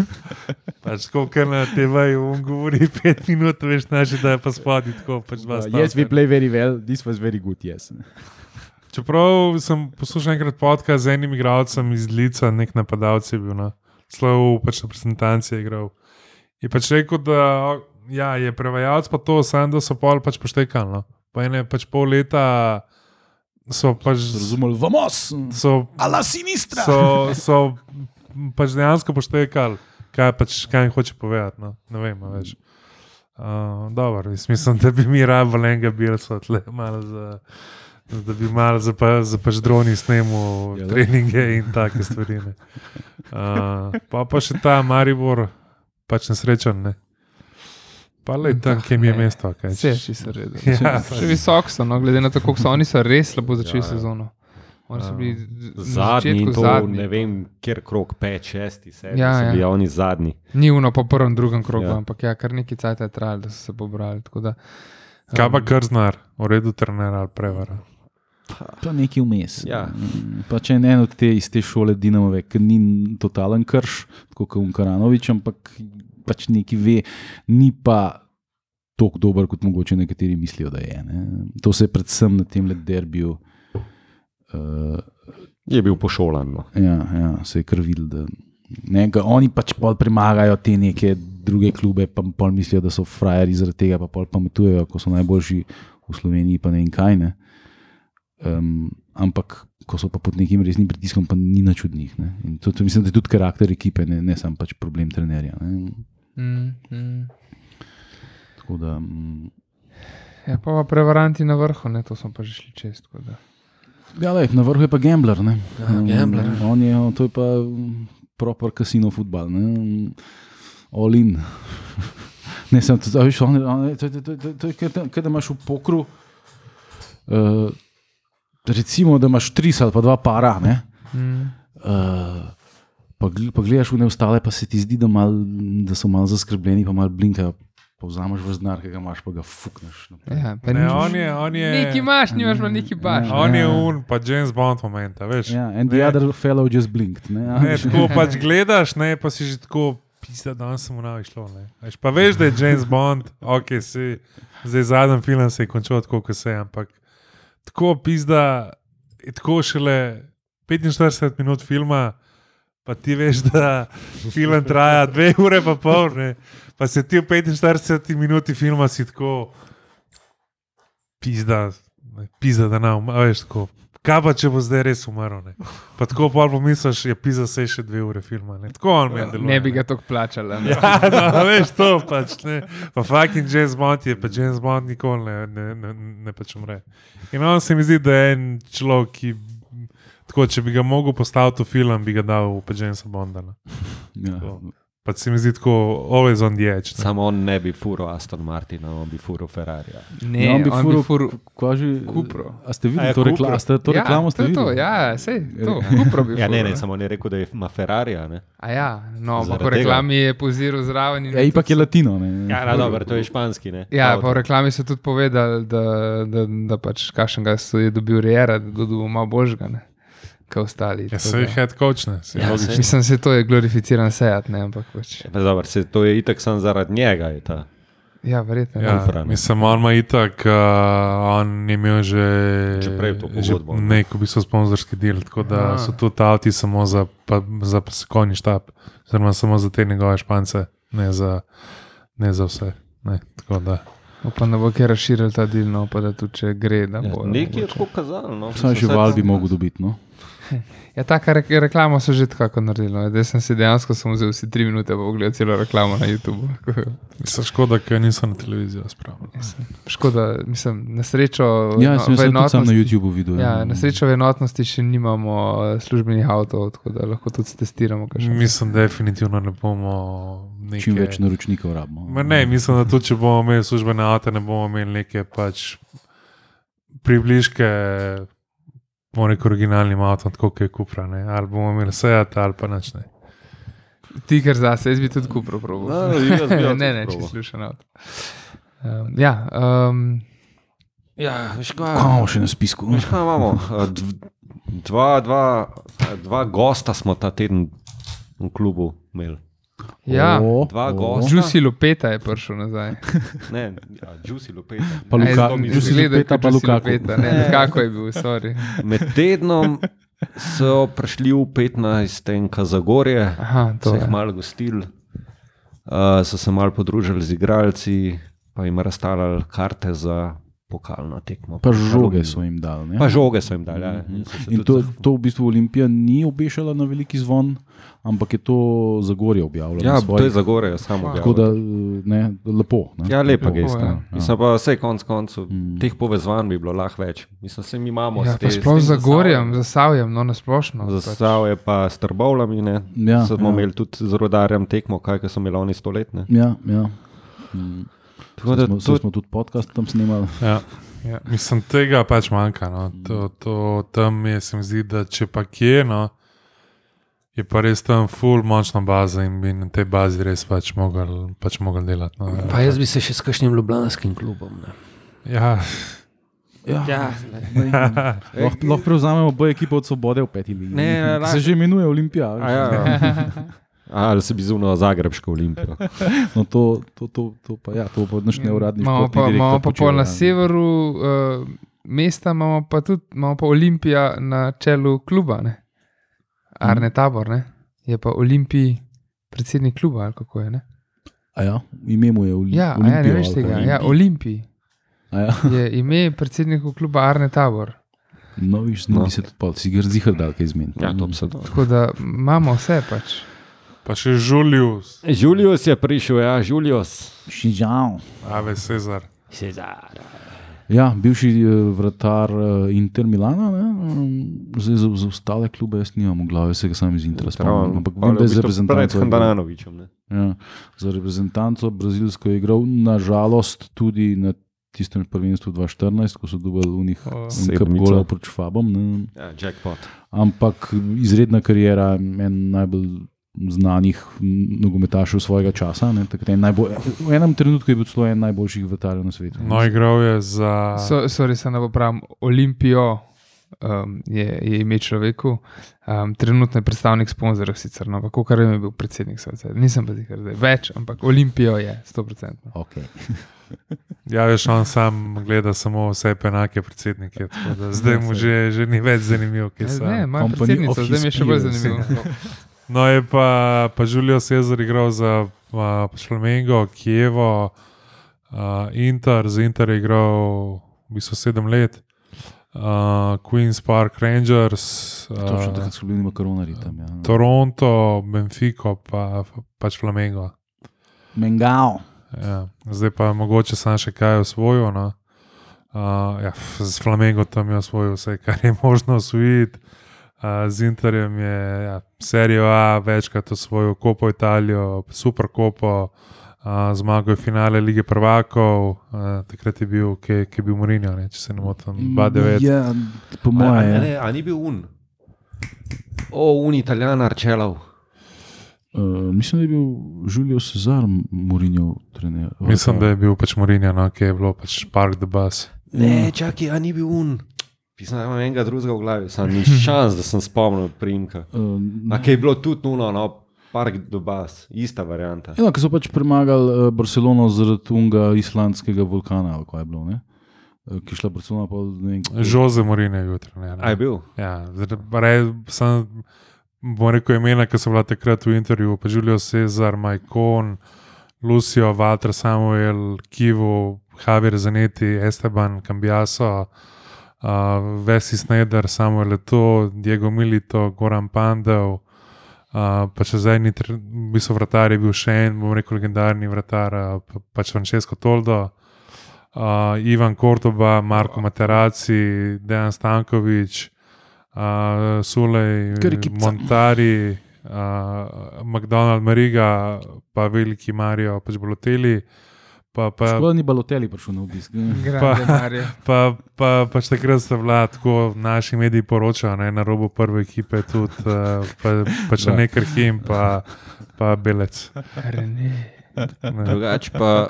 Speaker 2: Pač, ko kar na TV-ju on govori pet minut, veš, naši, da je pa spodaj tako. Pač
Speaker 3: Uh, yes, we play very well, this was very good, yes.
Speaker 2: Čeprav sem poslušal enkrat podcast z enim igralcem iz Lica, nek napadalec je bil, no. celo v pač reprezentanci je igral. Je pač rekel, da ja, je prevajalec pa to, sam da so pol pač poštekali. No. Pa ene pač pol leta so pač.
Speaker 3: Razumeli, vamos,
Speaker 2: So,
Speaker 3: ala sinistra.
Speaker 2: so, so pač dejansko poštekali, kaj, pač, kaj jim hoče povedati. No. Ne vem, več. Uh, dobro, mislim, da bi mi rabili enega bilca, za. Da bi malo za, pa, za pač droni snimil
Speaker 3: Ja,
Speaker 2: treninge in take stvari. ne. Uh, pa pa še ta Maribor, pač nesrečen. Ne. Pa le tam, kje mi je mesto. kaj
Speaker 1: Vse je čisto redo.
Speaker 2: Ja,
Speaker 1: Še visoko so, no, glede na to, kako so oni so res slabo začeli
Speaker 4: Ja, ja.
Speaker 1: sezono. Oni so
Speaker 2: Ja.
Speaker 1: bili na
Speaker 4: Zadnji, to
Speaker 1: zadnji.
Speaker 4: ne vem, kjer krok, pet, šesti, sedmi,
Speaker 1: Ja,
Speaker 4: ja, so
Speaker 1: ja.
Speaker 4: bili oni zadnji.
Speaker 1: Ni uno po prvem, drugem krogu,
Speaker 4: Ja.
Speaker 1: ja. ampak ja, kar neki cajt je trajalo, da so se pobrali. tako Da,
Speaker 2: Kaj pa
Speaker 1: um,
Speaker 2: krznar, v redu trener ali prevara.
Speaker 3: Pa nekaj vmes.
Speaker 4: Ja.
Speaker 3: Mm, Pa če en od te iz te šole Dinamove, ki ni totalen krš, tako kot Unkaranovič, ampak pač neki ve, ni pa tako dober, kot mogoče nekateri mislijo, da je. Ne. To se je predvsem na tem derbiju. Uh,
Speaker 4: Je bil pošolan. No.
Speaker 3: ja, ja, se je kar videl. Da, ne, ga, oni pač pol premagajo te neke druge klube, pa pol mislijo, da so frajeri zaradi tega, pa pol pametujejo, ko so najboljši v Sloveniji, pa ne vem kaj. Ne. Um, ampak, ko so pa pod nekim resnim pritiskom, pa ni ne. In To, to mislim, da je tudi karakter ekipe, ne, ne samo pač problem trenerja. Ne.
Speaker 1: Mm, mm.
Speaker 3: Tako da, mm,
Speaker 1: Ja, pa, pa prevaranti na vrhu, ne, to smo pa že šli čez.
Speaker 3: ja, lej, na vrhu je pa gambler. ne.
Speaker 4: Ja, gambler.
Speaker 3: Um, on je, to je pa mm, proper kasino futbal. ne. All in. Ne, sem, to, on, on, to, to, to, to, to je, da- kot da imaš v pokru, uh, recimo, da imaš tri ali pa dva para, ne,
Speaker 1: Mm.
Speaker 3: uh, pa, gl- pa gledaš v ne ostale, pa se ti zdi, da, mal, da so malo zaskrbljeni, pa malo blinkajo. Pa vzameš v znar, ki ga imaš, pa ga fukneš. naprej.
Speaker 1: Ja, pa
Speaker 2: Ne, on je, on je,
Speaker 1: Neki imaš, nimaš pa neki baš.
Speaker 3: Ja.
Speaker 2: on je un, pa James Bond moment, a veš.
Speaker 3: Ja, and the
Speaker 2: Ne.
Speaker 3: other fellow just blinked. Ne, a
Speaker 2: Ne, tako pač gledaš, ne, pa si že tako, pisa, danes sem mu navišlo. Veš, pa veš, da je James Bond, ok, si, zdaj zadnji film se je končal tako, kot se je, ampak tako je tako šele 45 minut filma, pa ti veš, da film traja dve ure pa pol, ne, pa se ti v 45 minuti filma si tako, pisa, pisa, da a veš tako. Kaj pa, če bo zdaj res umrl? Ne? Pa tako pol pomisliš, je pisa se še dve ure filma. Ne? Tako on meni deluje.
Speaker 1: Ne bi ga tako plačala. ne.
Speaker 2: Ja, no, veš to pač. Ne. Pa fucking James Bond je, pa James Bond nikoli ne, ne, ne, ne pač umre. In on se mi zdi, da je en človek, ki. Tako, če bi ga mogel postaviti v film, bi ga dal v pa Jamesa Bonda. Ne.
Speaker 3: Ja.
Speaker 2: Pač se mi zdi tako, always on the edge. Ne.
Speaker 4: Samo on ne bi furo Aston Martina, on bi furo Ferrari.
Speaker 1: Ne,
Speaker 3: Ja, on bi
Speaker 1: on
Speaker 3: furil
Speaker 1: bi furil
Speaker 3: Kaj že?
Speaker 1: Kupro.
Speaker 3: A ste
Speaker 4: A
Speaker 3: videli
Speaker 4: je
Speaker 3: to, rekla, a ste, to reklamo?
Speaker 1: ja,
Speaker 3: Ste
Speaker 1: to, je to, ja, sej, to, kupro bi
Speaker 4: Ja, ne,
Speaker 1: furil,
Speaker 4: ne, samo ne rekel, da ima Ferrari. a Ne?
Speaker 1: A ja, no, po reklami je poziral zraven. in
Speaker 3: Ja, ipak je latino. Ne?
Speaker 4: Ja, no, dobro, to je španski. Ne?
Speaker 1: Ja,
Speaker 4: Avto.
Speaker 1: pa v reklami so tudi povedali, da, da, da pač kašnega je dobil Riera, da dobil malo božga, ne, kot ostali.
Speaker 2: Ja, se je head coach, ne. Se
Speaker 4: Ja,
Speaker 2: logično.
Speaker 1: Mislim, da to je glorificiran sejat, ne, ampak pač.
Speaker 4: Pa Dobro, se, to je itak samo zaradi njega. Je ta.
Speaker 1: Ja, verjetno.
Speaker 2: Ja,
Speaker 1: ne.
Speaker 2: mislim, on ima itak, uh, on je imel že,
Speaker 4: Že prej to
Speaker 2: že
Speaker 4: pogodbo, ne.
Speaker 2: nek, v bistvu, sponzorski del, tako da
Speaker 1: Aha.
Speaker 2: so tudi avti samo za, pa, za konji štab, oziroma samo za te njegove špance, ne za, ne za vse. Ne, tako da.
Speaker 1: Upam, da bo kaj razširil ta del, no, pa da tudi če gre, da
Speaker 4: Ja,
Speaker 1: bo.
Speaker 4: Nekaj je tako kazalo. No.
Speaker 3: Sam žival
Speaker 4: saj
Speaker 3: bi mogel dobiti. No?
Speaker 1: Ja, taka re reklama so že tako naredili. No. Zdaj sem si dejansko samo vzel vsi tri minute, pa pogledal celo reklamo na YouTubu.
Speaker 2: Mislim, škoda, ker nisem na televiziji spravil.
Speaker 1: Škoda, mislim, na srečo.
Speaker 3: Ja,
Speaker 1: no,
Speaker 3: sem se tudi sam na
Speaker 1: enotnosti-
Speaker 3: YouTubu videl.
Speaker 1: Ja, na srečo v enotnosti še nimamo eh, službenih avtomobilov, tako da lahko tudi testiramo.
Speaker 2: Mislim, definitivno ne bomo neke,
Speaker 3: Čim več naročnikov rabimo.
Speaker 2: Ma ne, mislim, da tudi če bomo imeli službene avto, ne bomo imeli neke pač približke, bomo rekel, originalnim avtom, tako kot je Kupra. Ne? Ali bomo imeli Seat ali pa nič ne.
Speaker 1: Ti, ker zase, jaz bi tudi kupro probil.
Speaker 4: No, jaz bi jo
Speaker 1: ne, ne, če slušam avto. Um, ja, um,
Speaker 4: Ja, veš
Speaker 3: Kaj imamo še na spisku?
Speaker 4: Veš kaj imamo? Dv- Dva, dva, dva gosta smo ta teden v klubu imeli.
Speaker 1: Ja.
Speaker 3: O,
Speaker 4: Dva gosta.
Speaker 1: Juicy Lupeta je prišel nazaj.
Speaker 4: Ne, ja, Juicy Lupeta.
Speaker 3: Pa Luka-
Speaker 1: mi
Speaker 3: Juicy Lupeta pa Lukaku.
Speaker 1: Lupeta, Ne, kako je bil, sorry.
Speaker 4: Med tednom so prišli v 15. Kazagorje,
Speaker 1: Aha, to
Speaker 4: so jih malo gostili, uh, so se malo podružili z igralci, pa jim razstavljali karte za pokalno tekmo.
Speaker 3: Pa žoge so jim dali. ne?
Speaker 4: Pa žoge so jim dali. Ja. So se
Speaker 3: In to, to v bistvu Olimpija ni obešala na veliki zvon, ampak je to Zagorje objavljalo.
Speaker 4: Ja,
Speaker 3: na
Speaker 4: to
Speaker 3: svojih-
Speaker 4: je Zagorje, samo
Speaker 3: Tako da,
Speaker 4: objavljeno.
Speaker 3: ne, lepo. Ne?
Speaker 4: Ja, lepa
Speaker 1: Lepo,
Speaker 4: gesta.
Speaker 1: ja.
Speaker 4: Ja. Mislim pa, vse konc koncev,
Speaker 3: Mm.
Speaker 4: mm. teh povezovanj bi bilo lahko več. Mislim, se mi imamo
Speaker 1: Ja,
Speaker 4: te-
Speaker 1: sploh
Speaker 4: tem
Speaker 1: za Gorjem,
Speaker 4: Zasavjem.
Speaker 1: za Savjem, no, nasplošno. pač.
Speaker 4: Zastav je pa s Trbovlami, ne.
Speaker 3: Ja,
Speaker 4: smo
Speaker 3: ja.
Speaker 4: imeli tudi z rodarjem tekmo, kaj ko so imeli oni stoletne.
Speaker 3: Ja, ja. Mm.
Speaker 4: Tako da
Speaker 3: smo,
Speaker 4: to-
Speaker 3: smo tudi podcast tam snemali.
Speaker 2: Ja.
Speaker 1: Ja.
Speaker 2: Mislim, tega pač manjka. No. To, to, tam je, se mi zdi, da če pa kje, no, je pa res tam full močna baza in bi na tej bazi res pač mogli pač mogel delati. No.
Speaker 4: Pa jaz bi se še s kakšnim ljubljanskim klubom. Ne.
Speaker 2: Ja,
Speaker 3: Ja.
Speaker 4: Ja,
Speaker 3: Lahko lahko prevzamemo boje ekipo od svobode v peti ligi. Se že imenuje Olimpija.
Speaker 4: Ja, ja. Ali se bi zunil Zagrebško olimpijo?
Speaker 3: No, to, to, to, to pa, ja, to pa naš neuradni
Speaker 1: Imamo
Speaker 3: športni
Speaker 1: pa,
Speaker 3: direktor
Speaker 1: imamo pa
Speaker 3: počel,
Speaker 1: pol na
Speaker 3: ja.
Speaker 1: severu uh, mesta, imamo pa tudi imamo pa Olimpija na čelu kluba, ne? Arne Tabor, ne? je pa Olimpij predsednik kluba, ali kako je. Ne?
Speaker 3: A ja, ime mu je Oli,
Speaker 1: Ja, a ja, ne veš tega.
Speaker 3: kaj?
Speaker 1: Ja, Olimpij
Speaker 3: A ja.
Speaker 1: je ime predsednika kluba Arne Tabor.
Speaker 3: No, viš, no.
Speaker 4: No.
Speaker 3: se tudi pol, si ga zihar dal kaj izmen.
Speaker 4: Ja, to bi se dalo.
Speaker 1: Tako da imamo vse pač.
Speaker 2: Pa še Julius,
Speaker 4: Julius je prišel, ja, Julius.
Speaker 3: Šižal.
Speaker 2: Ave Cezar.
Speaker 4: Cezar.
Speaker 3: Ja, bivši eh, vratar eh, Inter Milana, ne? um, zdaj za, za ostale klube jaz nimam v glavi, se ga sam iz Intera spomnim. Ampak vem, da je reprezentanco. je igral.
Speaker 4: Handanovičem. ne.
Speaker 3: Ja, za reprezentanco brazilsko je igral, nažalost tudi na tistem prvenstvu 2014, ko so dobili v njih nekaj proti Fabom. Ne?
Speaker 4: Ja, jackpot.
Speaker 3: Ampak izredna karijera, en najbolj znanih nogometašev svojega časa. Ne? Takrat je Najbolj, v enem trenutku je bil celo en najboljših vrtarjev na svetu.
Speaker 2: No, igral je za.
Speaker 1: So, sorry, se ne popravim. Olimpijo um, je, je ime človeku, um, trenutno je predstavnik sponzorjev, sicer, no, kako kar je bil predsednik sveta. Nisem pa zikar, da je več, ampak Olimpijo je 100%.
Speaker 3: Okay.
Speaker 2: Ja, veš, on sam gleda samo vse enake predsednike. tako da Zdaj mu že, že ni več zanimivo, kje so.
Speaker 1: Ne, moja
Speaker 3: Company
Speaker 1: predsednica, zdaj mi je še bolj zanimivo.
Speaker 2: No, je pa, pa Julio Cezar igral za uh, Flamengo, Kijevo, uh, Inter, za Inter je igral v bistvu sedem let, uh, Queen's Park Rangers,
Speaker 3: Točno
Speaker 2: uh,
Speaker 3: takrat so bili makaronari tam. Ja.
Speaker 2: Toronto, Benfico, pa pač Flamengo.
Speaker 3: Mengao.
Speaker 2: Ja. Zdaj pa mogoče sam še kaj osvojil. No? Uh, ja, z Flamengo tam je osvojil vse, kar je možno osvojiti. Uh, z Interjem je ja, serijo A večkrat osvojil Kopo Italijo, Super Kopo, uh, zmagal je finale lige prvakov, uh, takrat je bil, ki je bil Mourinho, ne, če se ne motim, 2-9.
Speaker 3: Ja, po
Speaker 4: A, a,
Speaker 3: mojem.
Speaker 4: ne, a ni bil un? O, un italijan Arčelov.
Speaker 3: Uh, mislim, da je bil Julio Cezar Mourinho trener.
Speaker 2: Mislim, da je bil pač Mourinho, no, ki je bilo pač Park the Bus.
Speaker 4: Ne, čakaj, a ni bil un. Da imam enega drugega v glavi, sem ni šans, da sem spomnil primka.
Speaker 3: Uh,
Speaker 4: A kaj je bilo tudi nuno, no, park do bas, ista varianta.
Speaker 3: Ja, ki so pač premagali uh, Barcelono zaradi unga islandskega vulkana, ali kaj je bilo. Ne? Eh, Ki šla Barcelona pa ne vem. kako-
Speaker 2: Jose Mourinho je jutri. Ne,
Speaker 4: A je bil?
Speaker 2: Ja, zdaj, sem, bom rekel imena, ki so bila takrat v intervjuju, pa Julio Cezar, Majkon, Lucio, Walter Samuel, Kivu, Javier Zanetti, Esteban, Cambiaso, uh, Vesi Snyder, Samuel Leto, Diego Milito, Goran Pandev. Uh, pa če zdaj ni, tr- v bistvu vratar je bil še en, bom rekel, legendarni vratar, uh, pa, pač Francesco Toldo, uh, Ivan Kortoba, Marko Materaci, Dejan Stankovič, uh, Sulej,
Speaker 3: Kar ekipica.
Speaker 2: Montari, uh, McDonald Mariga, pa veliki Marijo, pač Boloteli. Pa, pa,
Speaker 3: Škoda ni baloteli prišel na obisk. ne.
Speaker 1: Grande Mario.
Speaker 2: pa, pa, pač takrat sta bila tako naši mediji poročali, ne, na robu prve ekipe, tudi uh, pa, pa še
Speaker 3: Da.
Speaker 2: nekaj Him, pa, pa Belec.
Speaker 1: Rene.
Speaker 2: Ne.
Speaker 4: Drugač pa.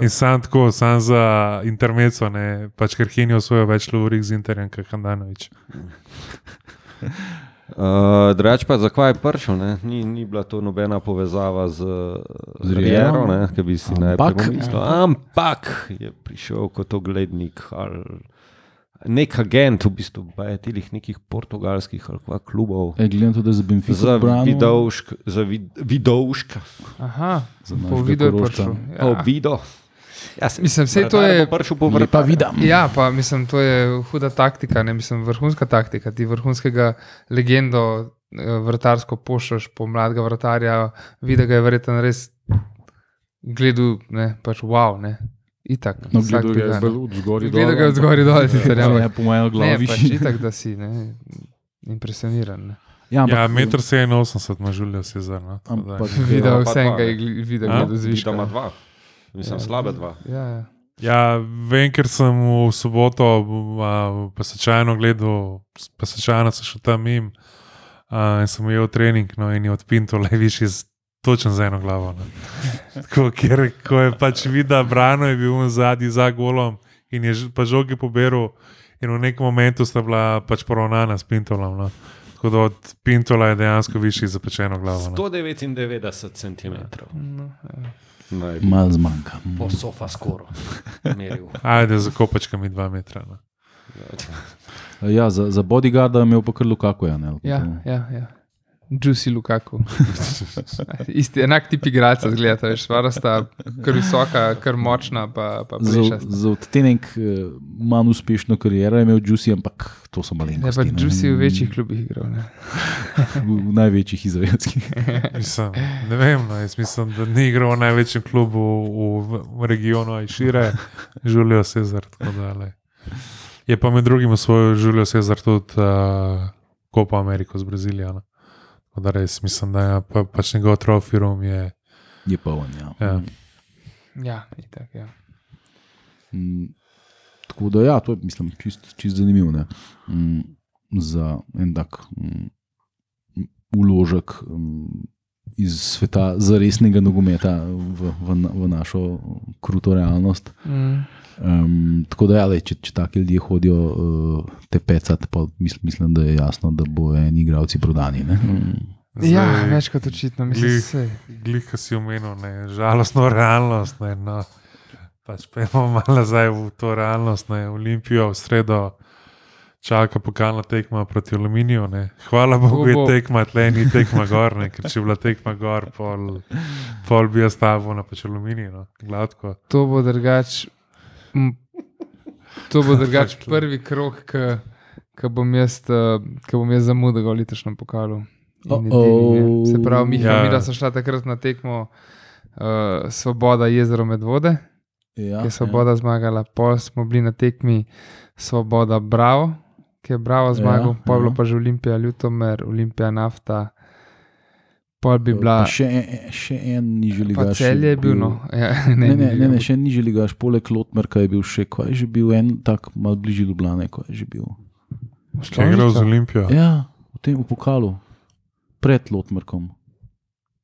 Speaker 2: In sam tako, sam za intermeco, ne, pač ker Hin je osvojil več lovorih z Interjem, kot Handanovič.
Speaker 4: Uh, Drugač pa zakaj je prišel? ne? Ni, ni bila to nobena povezava z,
Speaker 3: Riero,
Speaker 4: ki bi si najprej pomislil. Ampak je prišel kot oglednik ali nek agent, v bistvu, pa je tilih nekih portugalskih ali kva klubov.
Speaker 3: E, glede na to, da je za Benfica
Speaker 4: Za
Speaker 3: branil,
Speaker 4: vidovška, za vid, vidovška,
Speaker 1: Aha,
Speaker 3: Za
Speaker 1: po videu je prišel.
Speaker 4: ja. oh, vido. Ja, se-
Speaker 1: Mislim, sej to je-
Speaker 4: vrtu.
Speaker 3: vidam.
Speaker 1: Ja, pa mislim, to je huda taktika, ne mislim, vrhunska taktika. Ti vrhunskega legendo, eh, vrtarsko pošljaš po mladega vrtarja, vidi ga je verjetno res gledal, ne, pač wow, ne. Itak.
Speaker 3: No, gledal ga je
Speaker 1: ga,
Speaker 3: od zgoraj dol.
Speaker 1: Gledal ga je od zgoraj dol, sicer,
Speaker 3: Ja, ja, po mojem
Speaker 1: Ne,
Speaker 3: glavi.
Speaker 1: pač itak, da si, ne, impresioniran. Ne.
Speaker 3: Ja, ampak,
Speaker 2: Ja, 1,87 m ima Julio Cezar. No,
Speaker 3: Ampak-
Speaker 1: Videl
Speaker 4: pa ne.
Speaker 1: je gl- videl,
Speaker 2: A?
Speaker 1: gledal
Speaker 4: Vido
Speaker 1: zviška.
Speaker 4: ima dva. Mislim, slabe dva.
Speaker 1: Ja, ja.
Speaker 2: Ja, vem, ker sem v soboto uh, pesečajno gledal, pesečajno sem šel tam in uh, sem imel trening, no in je odpinto le višji, točno z eno glavo. No. Tako, ker ko je pač videl, brano je bil zadnji za golom in je pa žogi poberal, in v nekem momentu sta bila pač poravnana s pintolom. No. Tako da od pintola je dejansko višji za pečeno glavo. No.
Speaker 4: 199 cm.
Speaker 1: No, ja.
Speaker 3: Mal zmanjka.
Speaker 4: Po sofa skoro.
Speaker 2: Ajde, za kopačkami dva metra. No.
Speaker 3: Ja, za, za bodyguarda je imel pa kar Lukaku. Ja, ne,
Speaker 1: Ja,
Speaker 3: kako?
Speaker 1: ja, ja. Juicy Lukaku. Isti, enak tip igralca, zgleda, veš, stvar sta kar visoka, kar močna, pa, pa
Speaker 3: Za,
Speaker 1: plešasta.
Speaker 3: za odtenek eh, manj uspešno kariero je imel Juicy, ampak to so
Speaker 1: Ne,
Speaker 3: malenkosti.
Speaker 1: pa
Speaker 3: ne.
Speaker 1: Juicy v večjih klubih igral. Ne.
Speaker 3: v, v največjih izraelskih.
Speaker 2: Mislim, ne vem, no, jaz mislim, da ni igral v največjem klubu v, v regionu, aj šire, Julio Cezar. Je pa med drugim osvojil Julio Cezar tudi uh, Copa Ameriko z Brazilijo. Tako da res mislim, da je pa, pač njegov trofirum je.
Speaker 3: Je pa on. Ja.
Speaker 2: Ja.
Speaker 1: Ja, itak, ja.
Speaker 3: Mm, tako da, ja, to je, mislim, čist, čist zanimivo. ne. Mm, za en tak mm, uložek mm, iz sveta zaresnega nogometa v, v, v našo kruto realnost.
Speaker 1: Mm.
Speaker 3: Um, tako da, ja, lej, če, če taki ljudje hodijo uh, te pecati, pa mislim, mislim, da je jasno, da bo eni igravci prodani. ne. Mm.
Speaker 1: ja,
Speaker 2: Zdaj,
Speaker 1: več kot očitno, mislim,
Speaker 2: glih-. Glih, si omenil, ne, žalostno realnost. Ne, no. Pač pojmo malo nazaj v to realnost. Ne. Olimpijo v sredo čaka pokalna tekma proti aluminiju. Ne. Hvala Bogu, je
Speaker 1: bo.
Speaker 2: tekma tle, ni tekma gor, ne, ker če bi bila tekma gor, pol, pol bi jaz stavil na pač aluminij. No. Gladko.
Speaker 1: To bo drugač. M, To bo drugač prvi krok, ki bom jaz, ke bom jaz zamudil v letošnjem pokalu. Edini, ne. Se pravi, Miha,
Speaker 2: Ja.
Speaker 1: ja. mi smo šla takrat na tekmo uh, Svoboda jezero Medvode,
Speaker 3: Ja,
Speaker 1: ki je Svoboda ja. zmagala, pol smo bili na tekmi Svoboda Bravo, ki je Bravo zmagal,
Speaker 3: Ja,
Speaker 1: ja, pol je bilo
Speaker 3: ja.
Speaker 1: pa že Olimpija Ljutomer, Olimpija Nafta, pol bi
Speaker 3: Ja.
Speaker 1: bila.
Speaker 3: Pa Še en, še en nižji ligaš.
Speaker 1: cel je bil, no. Ja,
Speaker 3: Ne, ne, ne, ne,
Speaker 1: bil.
Speaker 3: še en nižji ligaš, poleg Lotmerka je bil še, kaj je že bil, en tak mal bližje Ljubljane, kaj je že bil.
Speaker 2: Če je igral z Olimpijo,
Speaker 3: Ja, v tem v pokalu, pred Lotmerkom.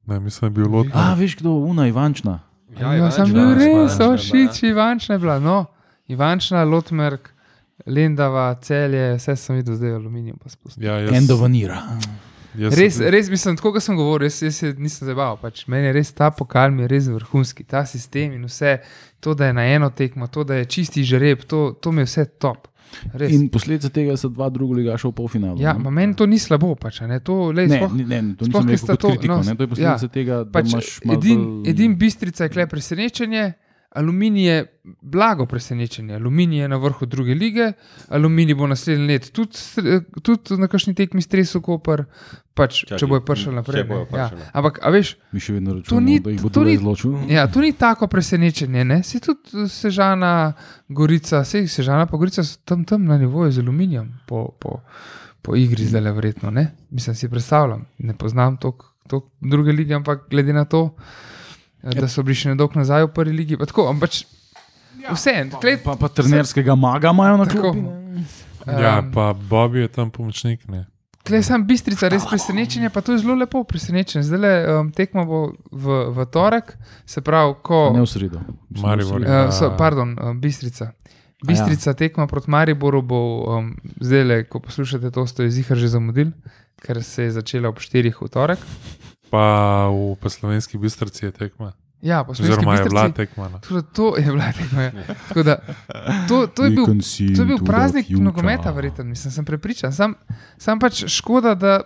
Speaker 2: ne, mislim, da je bil lot.
Speaker 3: A, veš kdo, Una Ivančna.
Speaker 1: Ja, ja, sem bil res, ošič, Ivančna je bila. No, Ivančna, Lotmerk, Lendava, celje, vse sem videl, zdaj je aluminij pa spustil.
Speaker 2: Ja, jaz,
Speaker 3: Endovanira.
Speaker 2: Jaz
Speaker 1: Res,
Speaker 2: sem-
Speaker 1: res mislim, tako kot sem govoril, jaz, jaz se nisem zabaval. Pač. Meni je res ta pokal, mi je res vrhunski, ta sistem in vse, to, da je na eno tekmo, to, da je čisti žreb, to, to mi je vse top. Res.
Speaker 3: In posledica tega so dva druga ligaša v polfinalu.
Speaker 1: ja,
Speaker 3: ne?
Speaker 1: ma meni to ni slabo, pač, ne, to, lej,
Speaker 3: Ne,
Speaker 1: sploh,
Speaker 3: ne, ne, to nisem rekel
Speaker 1: sta
Speaker 3: kot
Speaker 1: to-
Speaker 3: kritiko,
Speaker 1: no,
Speaker 3: ne, to je posledica
Speaker 1: ja.
Speaker 3: tega, da
Speaker 1: pač,
Speaker 3: imaš
Speaker 1: edin,
Speaker 3: bolj-
Speaker 1: edin bistrica je kle presenečenje, aluminij je blago presenečenje. Aluminij je na vrhu druge lige, aluminij bo naslednji let tudi, tudi na kakšni tekmi stresu, kopr, pač,
Speaker 4: Čakaj,
Speaker 1: če bojo prišli naprej. ne. ja. Ampak, a veš,
Speaker 3: Mi še vedno
Speaker 1: To
Speaker 3: računamo,
Speaker 1: ni-
Speaker 3: da jih bo
Speaker 1: to
Speaker 3: tudi izločil.
Speaker 1: Ja, to ni tako presenečenje. Ne? Si tudi eh, Sežana, Gorica, vse Sežana, pa Gorica so tam, tam na nivoju z aluminijem, po, po, po igri zdaj le verjetno. Ne? Mislim, si predstavljam, ne poznam toliko druge lige, ampak glede na to, da so bili še nedolgo nazaj v prvi ligi. pa Tako, ampak pač, vse en,
Speaker 3: Pa, pa trenerskega maga imajo na
Speaker 1: Tako.
Speaker 3: klopi. ne.
Speaker 2: Ja,
Speaker 1: Um,
Speaker 2: pa Bobby je tam pomočnik. Ne.
Speaker 1: Klej sam bistrica, res presenečenje, pa to je zelo lepo presenečenje. Zdaj le um, tekmo bo v, v torek, se pravi, ko.
Speaker 3: Ne v sredo.
Speaker 2: Maribor je-
Speaker 1: Uh, so, pardon, um, Bistrica. Bistrica ja. tekma proti Mariboru bo um, zdaj, le, ko poslušate to, ste zihar že zamudili, ker se je začela ob 4 v torek.
Speaker 2: Pa v pa slovenski bistrci je tekma.
Speaker 1: Ja,
Speaker 2: Oziroma je bila tekma. No.
Speaker 1: Tako To je bila tekma. ja. Tako da, to, to, je bil, to je bil praznik nogometa, verjetno, mislim, sem prepričan. Sam, sam pač škoda, da.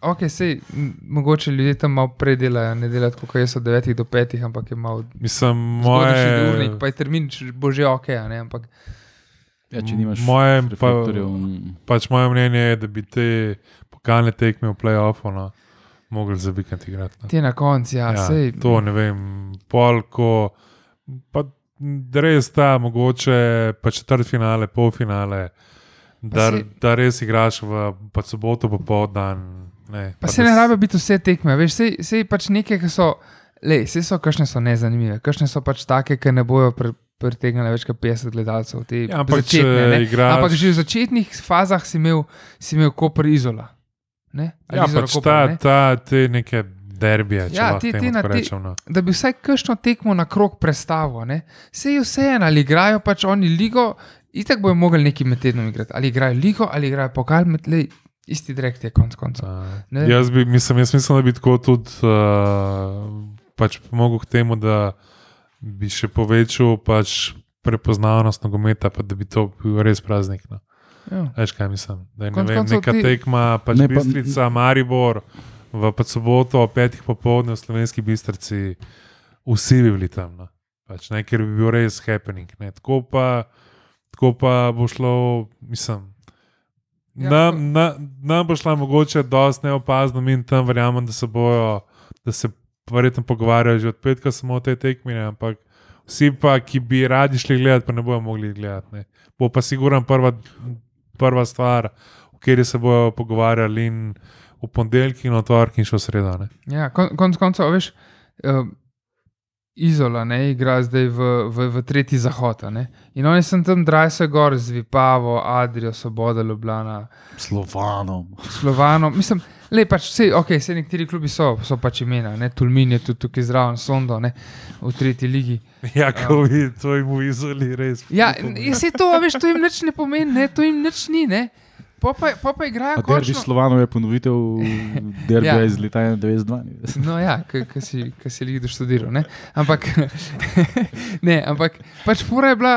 Speaker 1: Ok, sej, mogoče ljudje tam malo prej delajo, ne delajo tako, kot jaz od 9 do 5, ampak je malo
Speaker 2: Mislim, moje,
Speaker 1: urnik, pa je termin bo že ok, a ne, ampak
Speaker 3: Ja, če nimaš
Speaker 2: moje, pa,
Speaker 3: mm.
Speaker 2: pač moje mnenje je, da bi te pokalne tekme v play-offu no, mogli za vikend igrati. No.
Speaker 1: ti na koncu, ja, ja sej.
Speaker 2: to ne vem, polko. Pa res ta, mogoče pa četrt finale, pol finale, da,
Speaker 1: saj-
Speaker 2: da res igraš v pa soboto popoldan. Ne,
Speaker 1: Pa se ne rabi biti vse tekme, veš, sej, sej pač neke, ki so, le, vse so, kakšne so nezanimive, kakšne so pač take, ki ne bojo pre, pritegnile več kot 50 gledalcev.
Speaker 2: Ja, ampak če
Speaker 1: začetne, ne.
Speaker 2: igraš-
Speaker 1: ampak že v začetnih fazah si imel, si imel Koper Izola. Ne? Ali
Speaker 2: Ja, pač
Speaker 1: Koper,
Speaker 2: ta,
Speaker 1: ne?
Speaker 2: ta, te neke derbije, če
Speaker 1: Ja, te
Speaker 2: temu
Speaker 1: na
Speaker 2: rečem. No.
Speaker 1: Da bi vsaj kakšno tekmo na krok predstavil. Vse je vseeno, ali igrajo pač oni ligo, itak bojo mogli neki med tednom igrati. Ali igrajo ligo, ali igrajo pokal, med, lej, isti direkt je konc koncev.
Speaker 2: Jaz, bi, mislim, jaz mislim, da bi tako tudi uh, pač pomogel k temu, da bi še povečal pač prepoznavnost nogometa, pa da bi to bil res praznik. No.
Speaker 1: Ja.
Speaker 2: Veš kaj mislim? Da je ne vem, neka
Speaker 1: ti-
Speaker 2: tekma, pač
Speaker 3: Ne,
Speaker 2: ne,
Speaker 3: pa-
Speaker 2: Bistrica, Maribor, v pač soboto ob petih popovdne v slovenski bistrci, vsi bi bili tam. No. Pač, ne, ker bi bil res happening. Ne. Tako, pa, tako pa bo šlo, mislim.
Speaker 1: Ja,
Speaker 2: Nam,
Speaker 1: ko-
Speaker 2: na, nam bo šla mogoče dosti neopazno, in tam verjamem, da se bojo, da se verjetno pogovarjajo že od petka samo o tej tekmi, ne, ampak vsi pa, ki bi radi šli gledati, pa ne bojo mogli gledati. Ne. Bo pa siguran prva, prva stvar, o kateri se bojo pogovarjali in v ponedeljek in v torek in še v sredo. Ne.
Speaker 1: Ja, kon, konc koncev, a veš, uh, Izola ne, igra zdaj v, v, v tretji zahod. In oni so tam drajse gor z Vipavo, Adrijo, Svoboda, Ljubljana,
Speaker 3: Slovanom.
Speaker 1: Slovano. Mislim, le pač vse, ok, vse nekateri klubi so, so pač imena, ne, Tulmin je tudi tukaj zraven, Sondo, ne, v tretji ligi.
Speaker 2: Ja, ko vi to jim izoli, res.
Speaker 1: Ja, se to, a veš, to jim nič ne pomeni, ne, to jim nič ni, ne. Pa pa, pa, pa igrajo
Speaker 3: A derbi
Speaker 1: končno.
Speaker 3: Slovanov je ponovitev derbija
Speaker 1: Ja.
Speaker 3: iz leta 92.
Speaker 1: No, ja, ki si, ki si jih doštudiral. Ne? Ampak, ne, ampak pač fora je bila,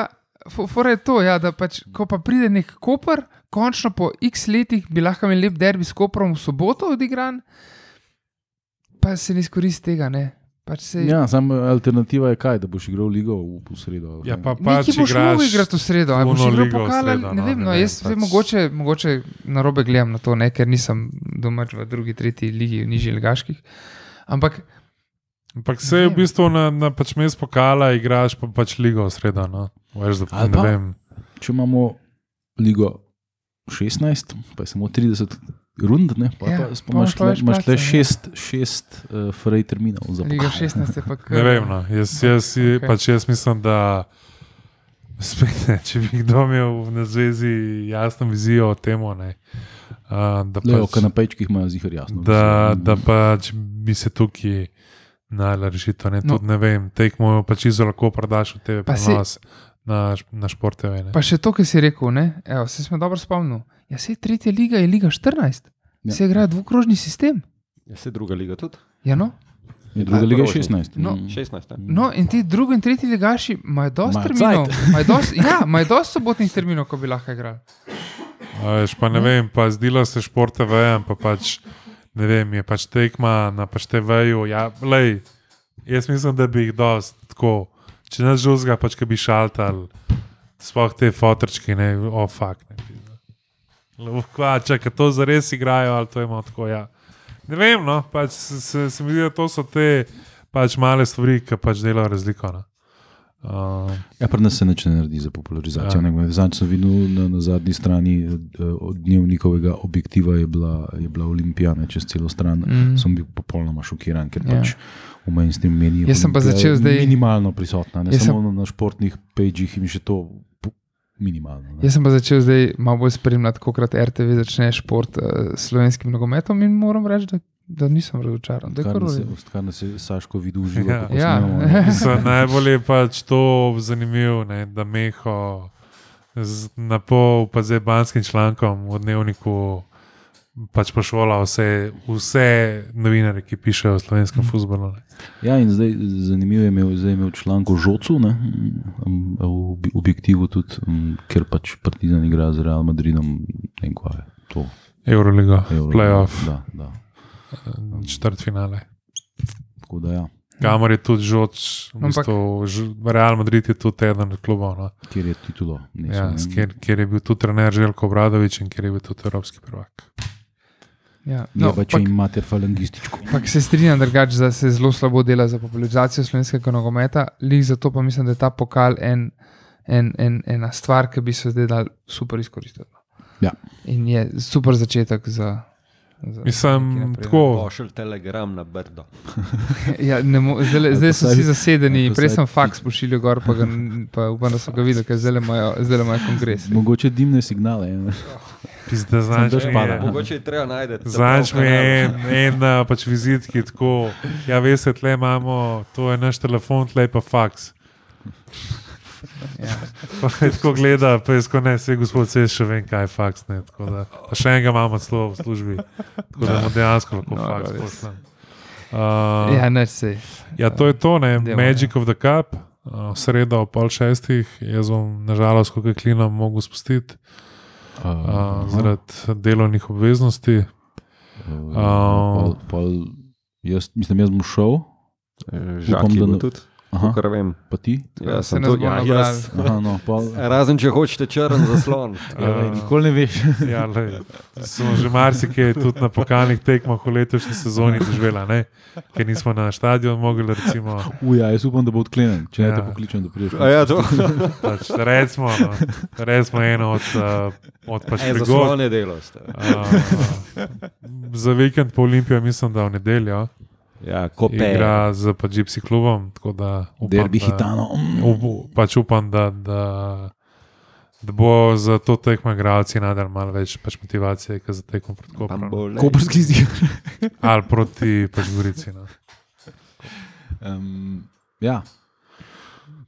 Speaker 1: fo- fora je to, ja, da pač, ko pa pride nek Koper, končno po x letih bi lahko imeli lep derbi s Koprom v soboto odigran, pa se ne izkoristi tega. Ne? Pač se,
Speaker 3: Ja, samo alternativa je kaj, da boš igral ligo v, v sredo.
Speaker 2: Ja, pa
Speaker 1: Neki
Speaker 2: pač
Speaker 1: boš mogel igrati v sredo, ali boš igral
Speaker 2: ligo
Speaker 1: pokal,
Speaker 2: sredo,
Speaker 1: ne
Speaker 2: no,
Speaker 1: vem.
Speaker 2: ne
Speaker 1: No,
Speaker 2: vem,
Speaker 1: jaz
Speaker 2: pač-
Speaker 1: pač... mogoče, mogoče na robe gledam na to, ne, ker nisem domač v drugi, tretji ligi, v nižji ligaških. Ampak
Speaker 2: Ampak se je v bistvu na, na pač mest pokala, igraš pa pač ligo v sredo. No. Veš, da, ne
Speaker 3: pa-
Speaker 2: vem.
Speaker 3: Če imamo ligo 16, pa je samo 30 rund, ne, pa,
Speaker 1: Ja, pa
Speaker 3: pa, pa imaš le, imaš le
Speaker 1: ja.
Speaker 3: šest, šest uh, frej terminov za
Speaker 1: Liga
Speaker 3: pokal.
Speaker 1: 16 je pa kar.
Speaker 2: Ne vem, no. jaz, jaz,
Speaker 1: Okej.
Speaker 2: okay. pač jaz mislim, da spet, ne, če bi kdo imel na zvezi jasno vizijo o tem, ne, uh, da,
Speaker 3: Le o
Speaker 2: pač,
Speaker 3: kanapejčkih imajo zihar jasno.
Speaker 2: da, da pač bi se tukaj najla rešitev. Ne,
Speaker 1: No.
Speaker 2: Tudi ne vem, tekmo pač izo lahko prodaš v TV
Speaker 1: Pa si-
Speaker 2: prenos na, na šport TV. Ne.
Speaker 1: Pa še to, kar si rekel, ne? Evo, se smo dobro spomnili. Ja, se tretja liga je liga 14,
Speaker 3: Ja.
Speaker 1: ja. se igra dvokrožni sistem.
Speaker 4: Je se druga liga tudi?
Speaker 1: Ja, no?
Speaker 3: Je druga
Speaker 4: A,
Speaker 3: liga je
Speaker 4: krožni.
Speaker 3: 16.
Speaker 1: No.
Speaker 3: Mm.
Speaker 4: 16. ne?
Speaker 1: no, in ti drugi in tretji ligaši imajo dosti terminov. Imajo dosti, ja, imajo dosti sobotnih terminov, ko bi lahko igrali.
Speaker 2: A Veš, pa ne vem, pa zdelo se šport TV, pa pač ne vem, je pač tekma na pač TV-ju. Ja, lej, jaz mislim, da bi jih dosti tako, če ne žuzga, pač ki bi šaltal, sploh te fotorčke, ne, o fakt. Ne, Kva, če to zares igrajo, ali to imamo tako. Ja. Ne vem, no, pač se, se, se mi zdi, da to so te pač male stvari, ki pač delajo razliko. No. Uh,
Speaker 3: Ja, pri nas se nič ne naredi za popularizacijo.
Speaker 2: Ja.
Speaker 3: Ja. Zadnjič sem videl na, na zadnji strani eh, od dnevnikovega objektiva je bila, je bila Olimpija ne, čez celo stran.
Speaker 1: Mm.
Speaker 3: Sem bil popolnoma šokiran, ker
Speaker 1: Ja.
Speaker 3: ja. pač v mainstream meni
Speaker 1: Jaz sem pa začel zdaj-
Speaker 3: minimalno prisotna, ne
Speaker 1: Jaz
Speaker 3: samo sem... na športnih pejžih in še to minimalno. Ne.
Speaker 1: Jaz sem pa začel zdaj malo bolj spremljati, kako RTV začne šport uh, s slovenskim nogometom in moram reči, da, da nisem razočaran. Da
Speaker 3: Kar nas, je, Saško videl živo.
Speaker 2: Ja.
Speaker 1: Ja.
Speaker 3: snemamo, ne.
Speaker 2: Mislim, najbolj je pač to zanimivo, ne, da meho na pol, pa zdaj banskim člankom v dnevniku. Pač pošola vse, vse novinare, ki pišejo o slovenskem futbolu. ne.
Speaker 3: Ja, in zdaj zanimivo je imel, zdaj je imel članek o Žocu, ne, v objektivu tudi, ker pač Partizan igra z Real Madridom, ne vem, kaj je to.
Speaker 2: Euroliga,
Speaker 3: Euro-
Speaker 2: playoff,
Speaker 3: Da, da.
Speaker 2: četrt finale.
Speaker 3: Tako da ja,
Speaker 2: Kamor je tudi žoč, v bistvu, Real Madrid je tudi eden od klubov, no.
Speaker 3: kjer je titulo.
Speaker 2: ja, kjer, kjer je bil tudi trener Željko Bradovič in kjer je bil tudi evropski prvak.
Speaker 1: Ja.
Speaker 3: No,
Speaker 1: No,
Speaker 3: pa če
Speaker 1: pak-
Speaker 3: jim mater falangističko.
Speaker 1: Ampak se strinjam, drugač, da se zelo slabo dela za popularizacijo slovenskega nogometa, lih zato pa mislim, da je ta pokal en, en, en, ena stvar, ki bi se zdaj dal super izkoristiti.
Speaker 3: Ja.
Speaker 1: In je super začetek za. za
Speaker 2: Mislim, tako.
Speaker 4: Pošelj telegram na Brdo.
Speaker 1: Ja, ne mo- zdaj, zdaj so vsi zasedeni, prej sem faks pošiljal gor, pa, ga, pa upam, da so ga videli, ker zdaj imajo, zdaj imajo kongres.
Speaker 3: Mogoče dimne signale. Ne?
Speaker 2: Pizda, znaš,
Speaker 3: daš
Speaker 2: mi je-
Speaker 3: pada.
Speaker 4: Mogoče je treba najti.
Speaker 2: Znaš mi en, en pač vizit, ki je tako. Ja, veste, tle imamo, to je naš telefon, tle pa faks.
Speaker 1: Ja.
Speaker 2: Pa tako gleda, pa je tako ne, vse gospod, vse še vem, kaj je faks. Ne, tako da, pa še enega imamo celo v službi, tako da mu dejansko lahko
Speaker 1: No,
Speaker 2: faks pošljem. Uh,
Speaker 1: Ja, neč se.
Speaker 2: Ja, to je to, ne,
Speaker 1: Demo,
Speaker 2: Magic of the Cup, uh, sredo ob pol šestih, jaz bom nažalost, kako klinom, mogel spustiti uh, zaradi delovnih obveznosti.
Speaker 3: Uh,
Speaker 2: Oh.
Speaker 3: pol, pol, jaz, mislim, jaz bom šel,
Speaker 4: Žaki
Speaker 3: da
Speaker 4: bo
Speaker 3: ne-
Speaker 4: tudi,
Speaker 3: Aha.
Speaker 4: Kar vem.
Speaker 3: pa ti.
Speaker 4: Ja,
Speaker 1: Se
Speaker 4: sem to, ja, jaz.
Speaker 3: Aha, no, pol,
Speaker 4: Razen če hočete črn zaslon.
Speaker 3: ja, lej, nikoli ne veš.
Speaker 2: Ja, lej, smo že marsikaj tudi na pokalnih tekmah v letošnji sezoni doživela, ne? ker nismo na stadion mogli. Recimo,
Speaker 3: Uja, jaz upam, da bo odklenjen, če ne
Speaker 2: Ja.
Speaker 3: te pokličem, da prideš.
Speaker 4: A ja, to.
Speaker 2: pač, recimo, no, recimo eno od, uh, od pač
Speaker 4: E,
Speaker 2: prigod.
Speaker 4: zaslon je delo. ste.
Speaker 2: Uh, za vikend po Olimpijo mislim, da v nedeljo
Speaker 4: Ja, kope.
Speaker 2: igra z pač Gypsy klubom. tako da upam,
Speaker 3: Derbi
Speaker 2: da-
Speaker 3: hitano. Mm.
Speaker 2: Up, pač upam, da, da, da bo za to tekmo igralci nadal malo več pač motivacije, kot za tekmo proti Kopru. no.
Speaker 4: Bambole.
Speaker 3: Koprski zid.
Speaker 2: Ali proti pač Gorici. No.
Speaker 3: Um, ja.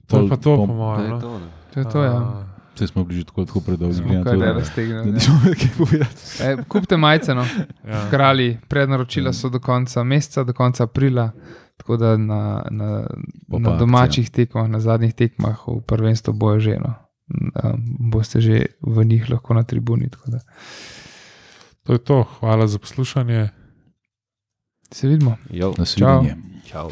Speaker 2: To je pa to, po mojem.
Speaker 4: je
Speaker 2: No.
Speaker 4: to,
Speaker 1: je to, ja.
Speaker 3: Saj smo bili že tako, tako predolgi.
Speaker 1: Kar
Speaker 3: to, da-
Speaker 1: raztegnili,
Speaker 3: da
Speaker 1: ne.
Speaker 3: imeli kaj povedati.
Speaker 1: E, kupite majice, no.
Speaker 2: ja.
Speaker 1: Krali, prednaročila so do konca meseca, do konca aprila. Tako da na, na,
Speaker 3: Bo pa
Speaker 1: na
Speaker 3: akcija.
Speaker 1: domačih tekmah, na zadnjih tekmah v prvenstvu bojo že eno. Um, boste že v njih lahko na tribuni. tako da
Speaker 2: To je to. Hvala za poslušanje.
Speaker 1: Se vidimo.
Speaker 4: Jo,
Speaker 3: Nasvidenje.
Speaker 4: čau.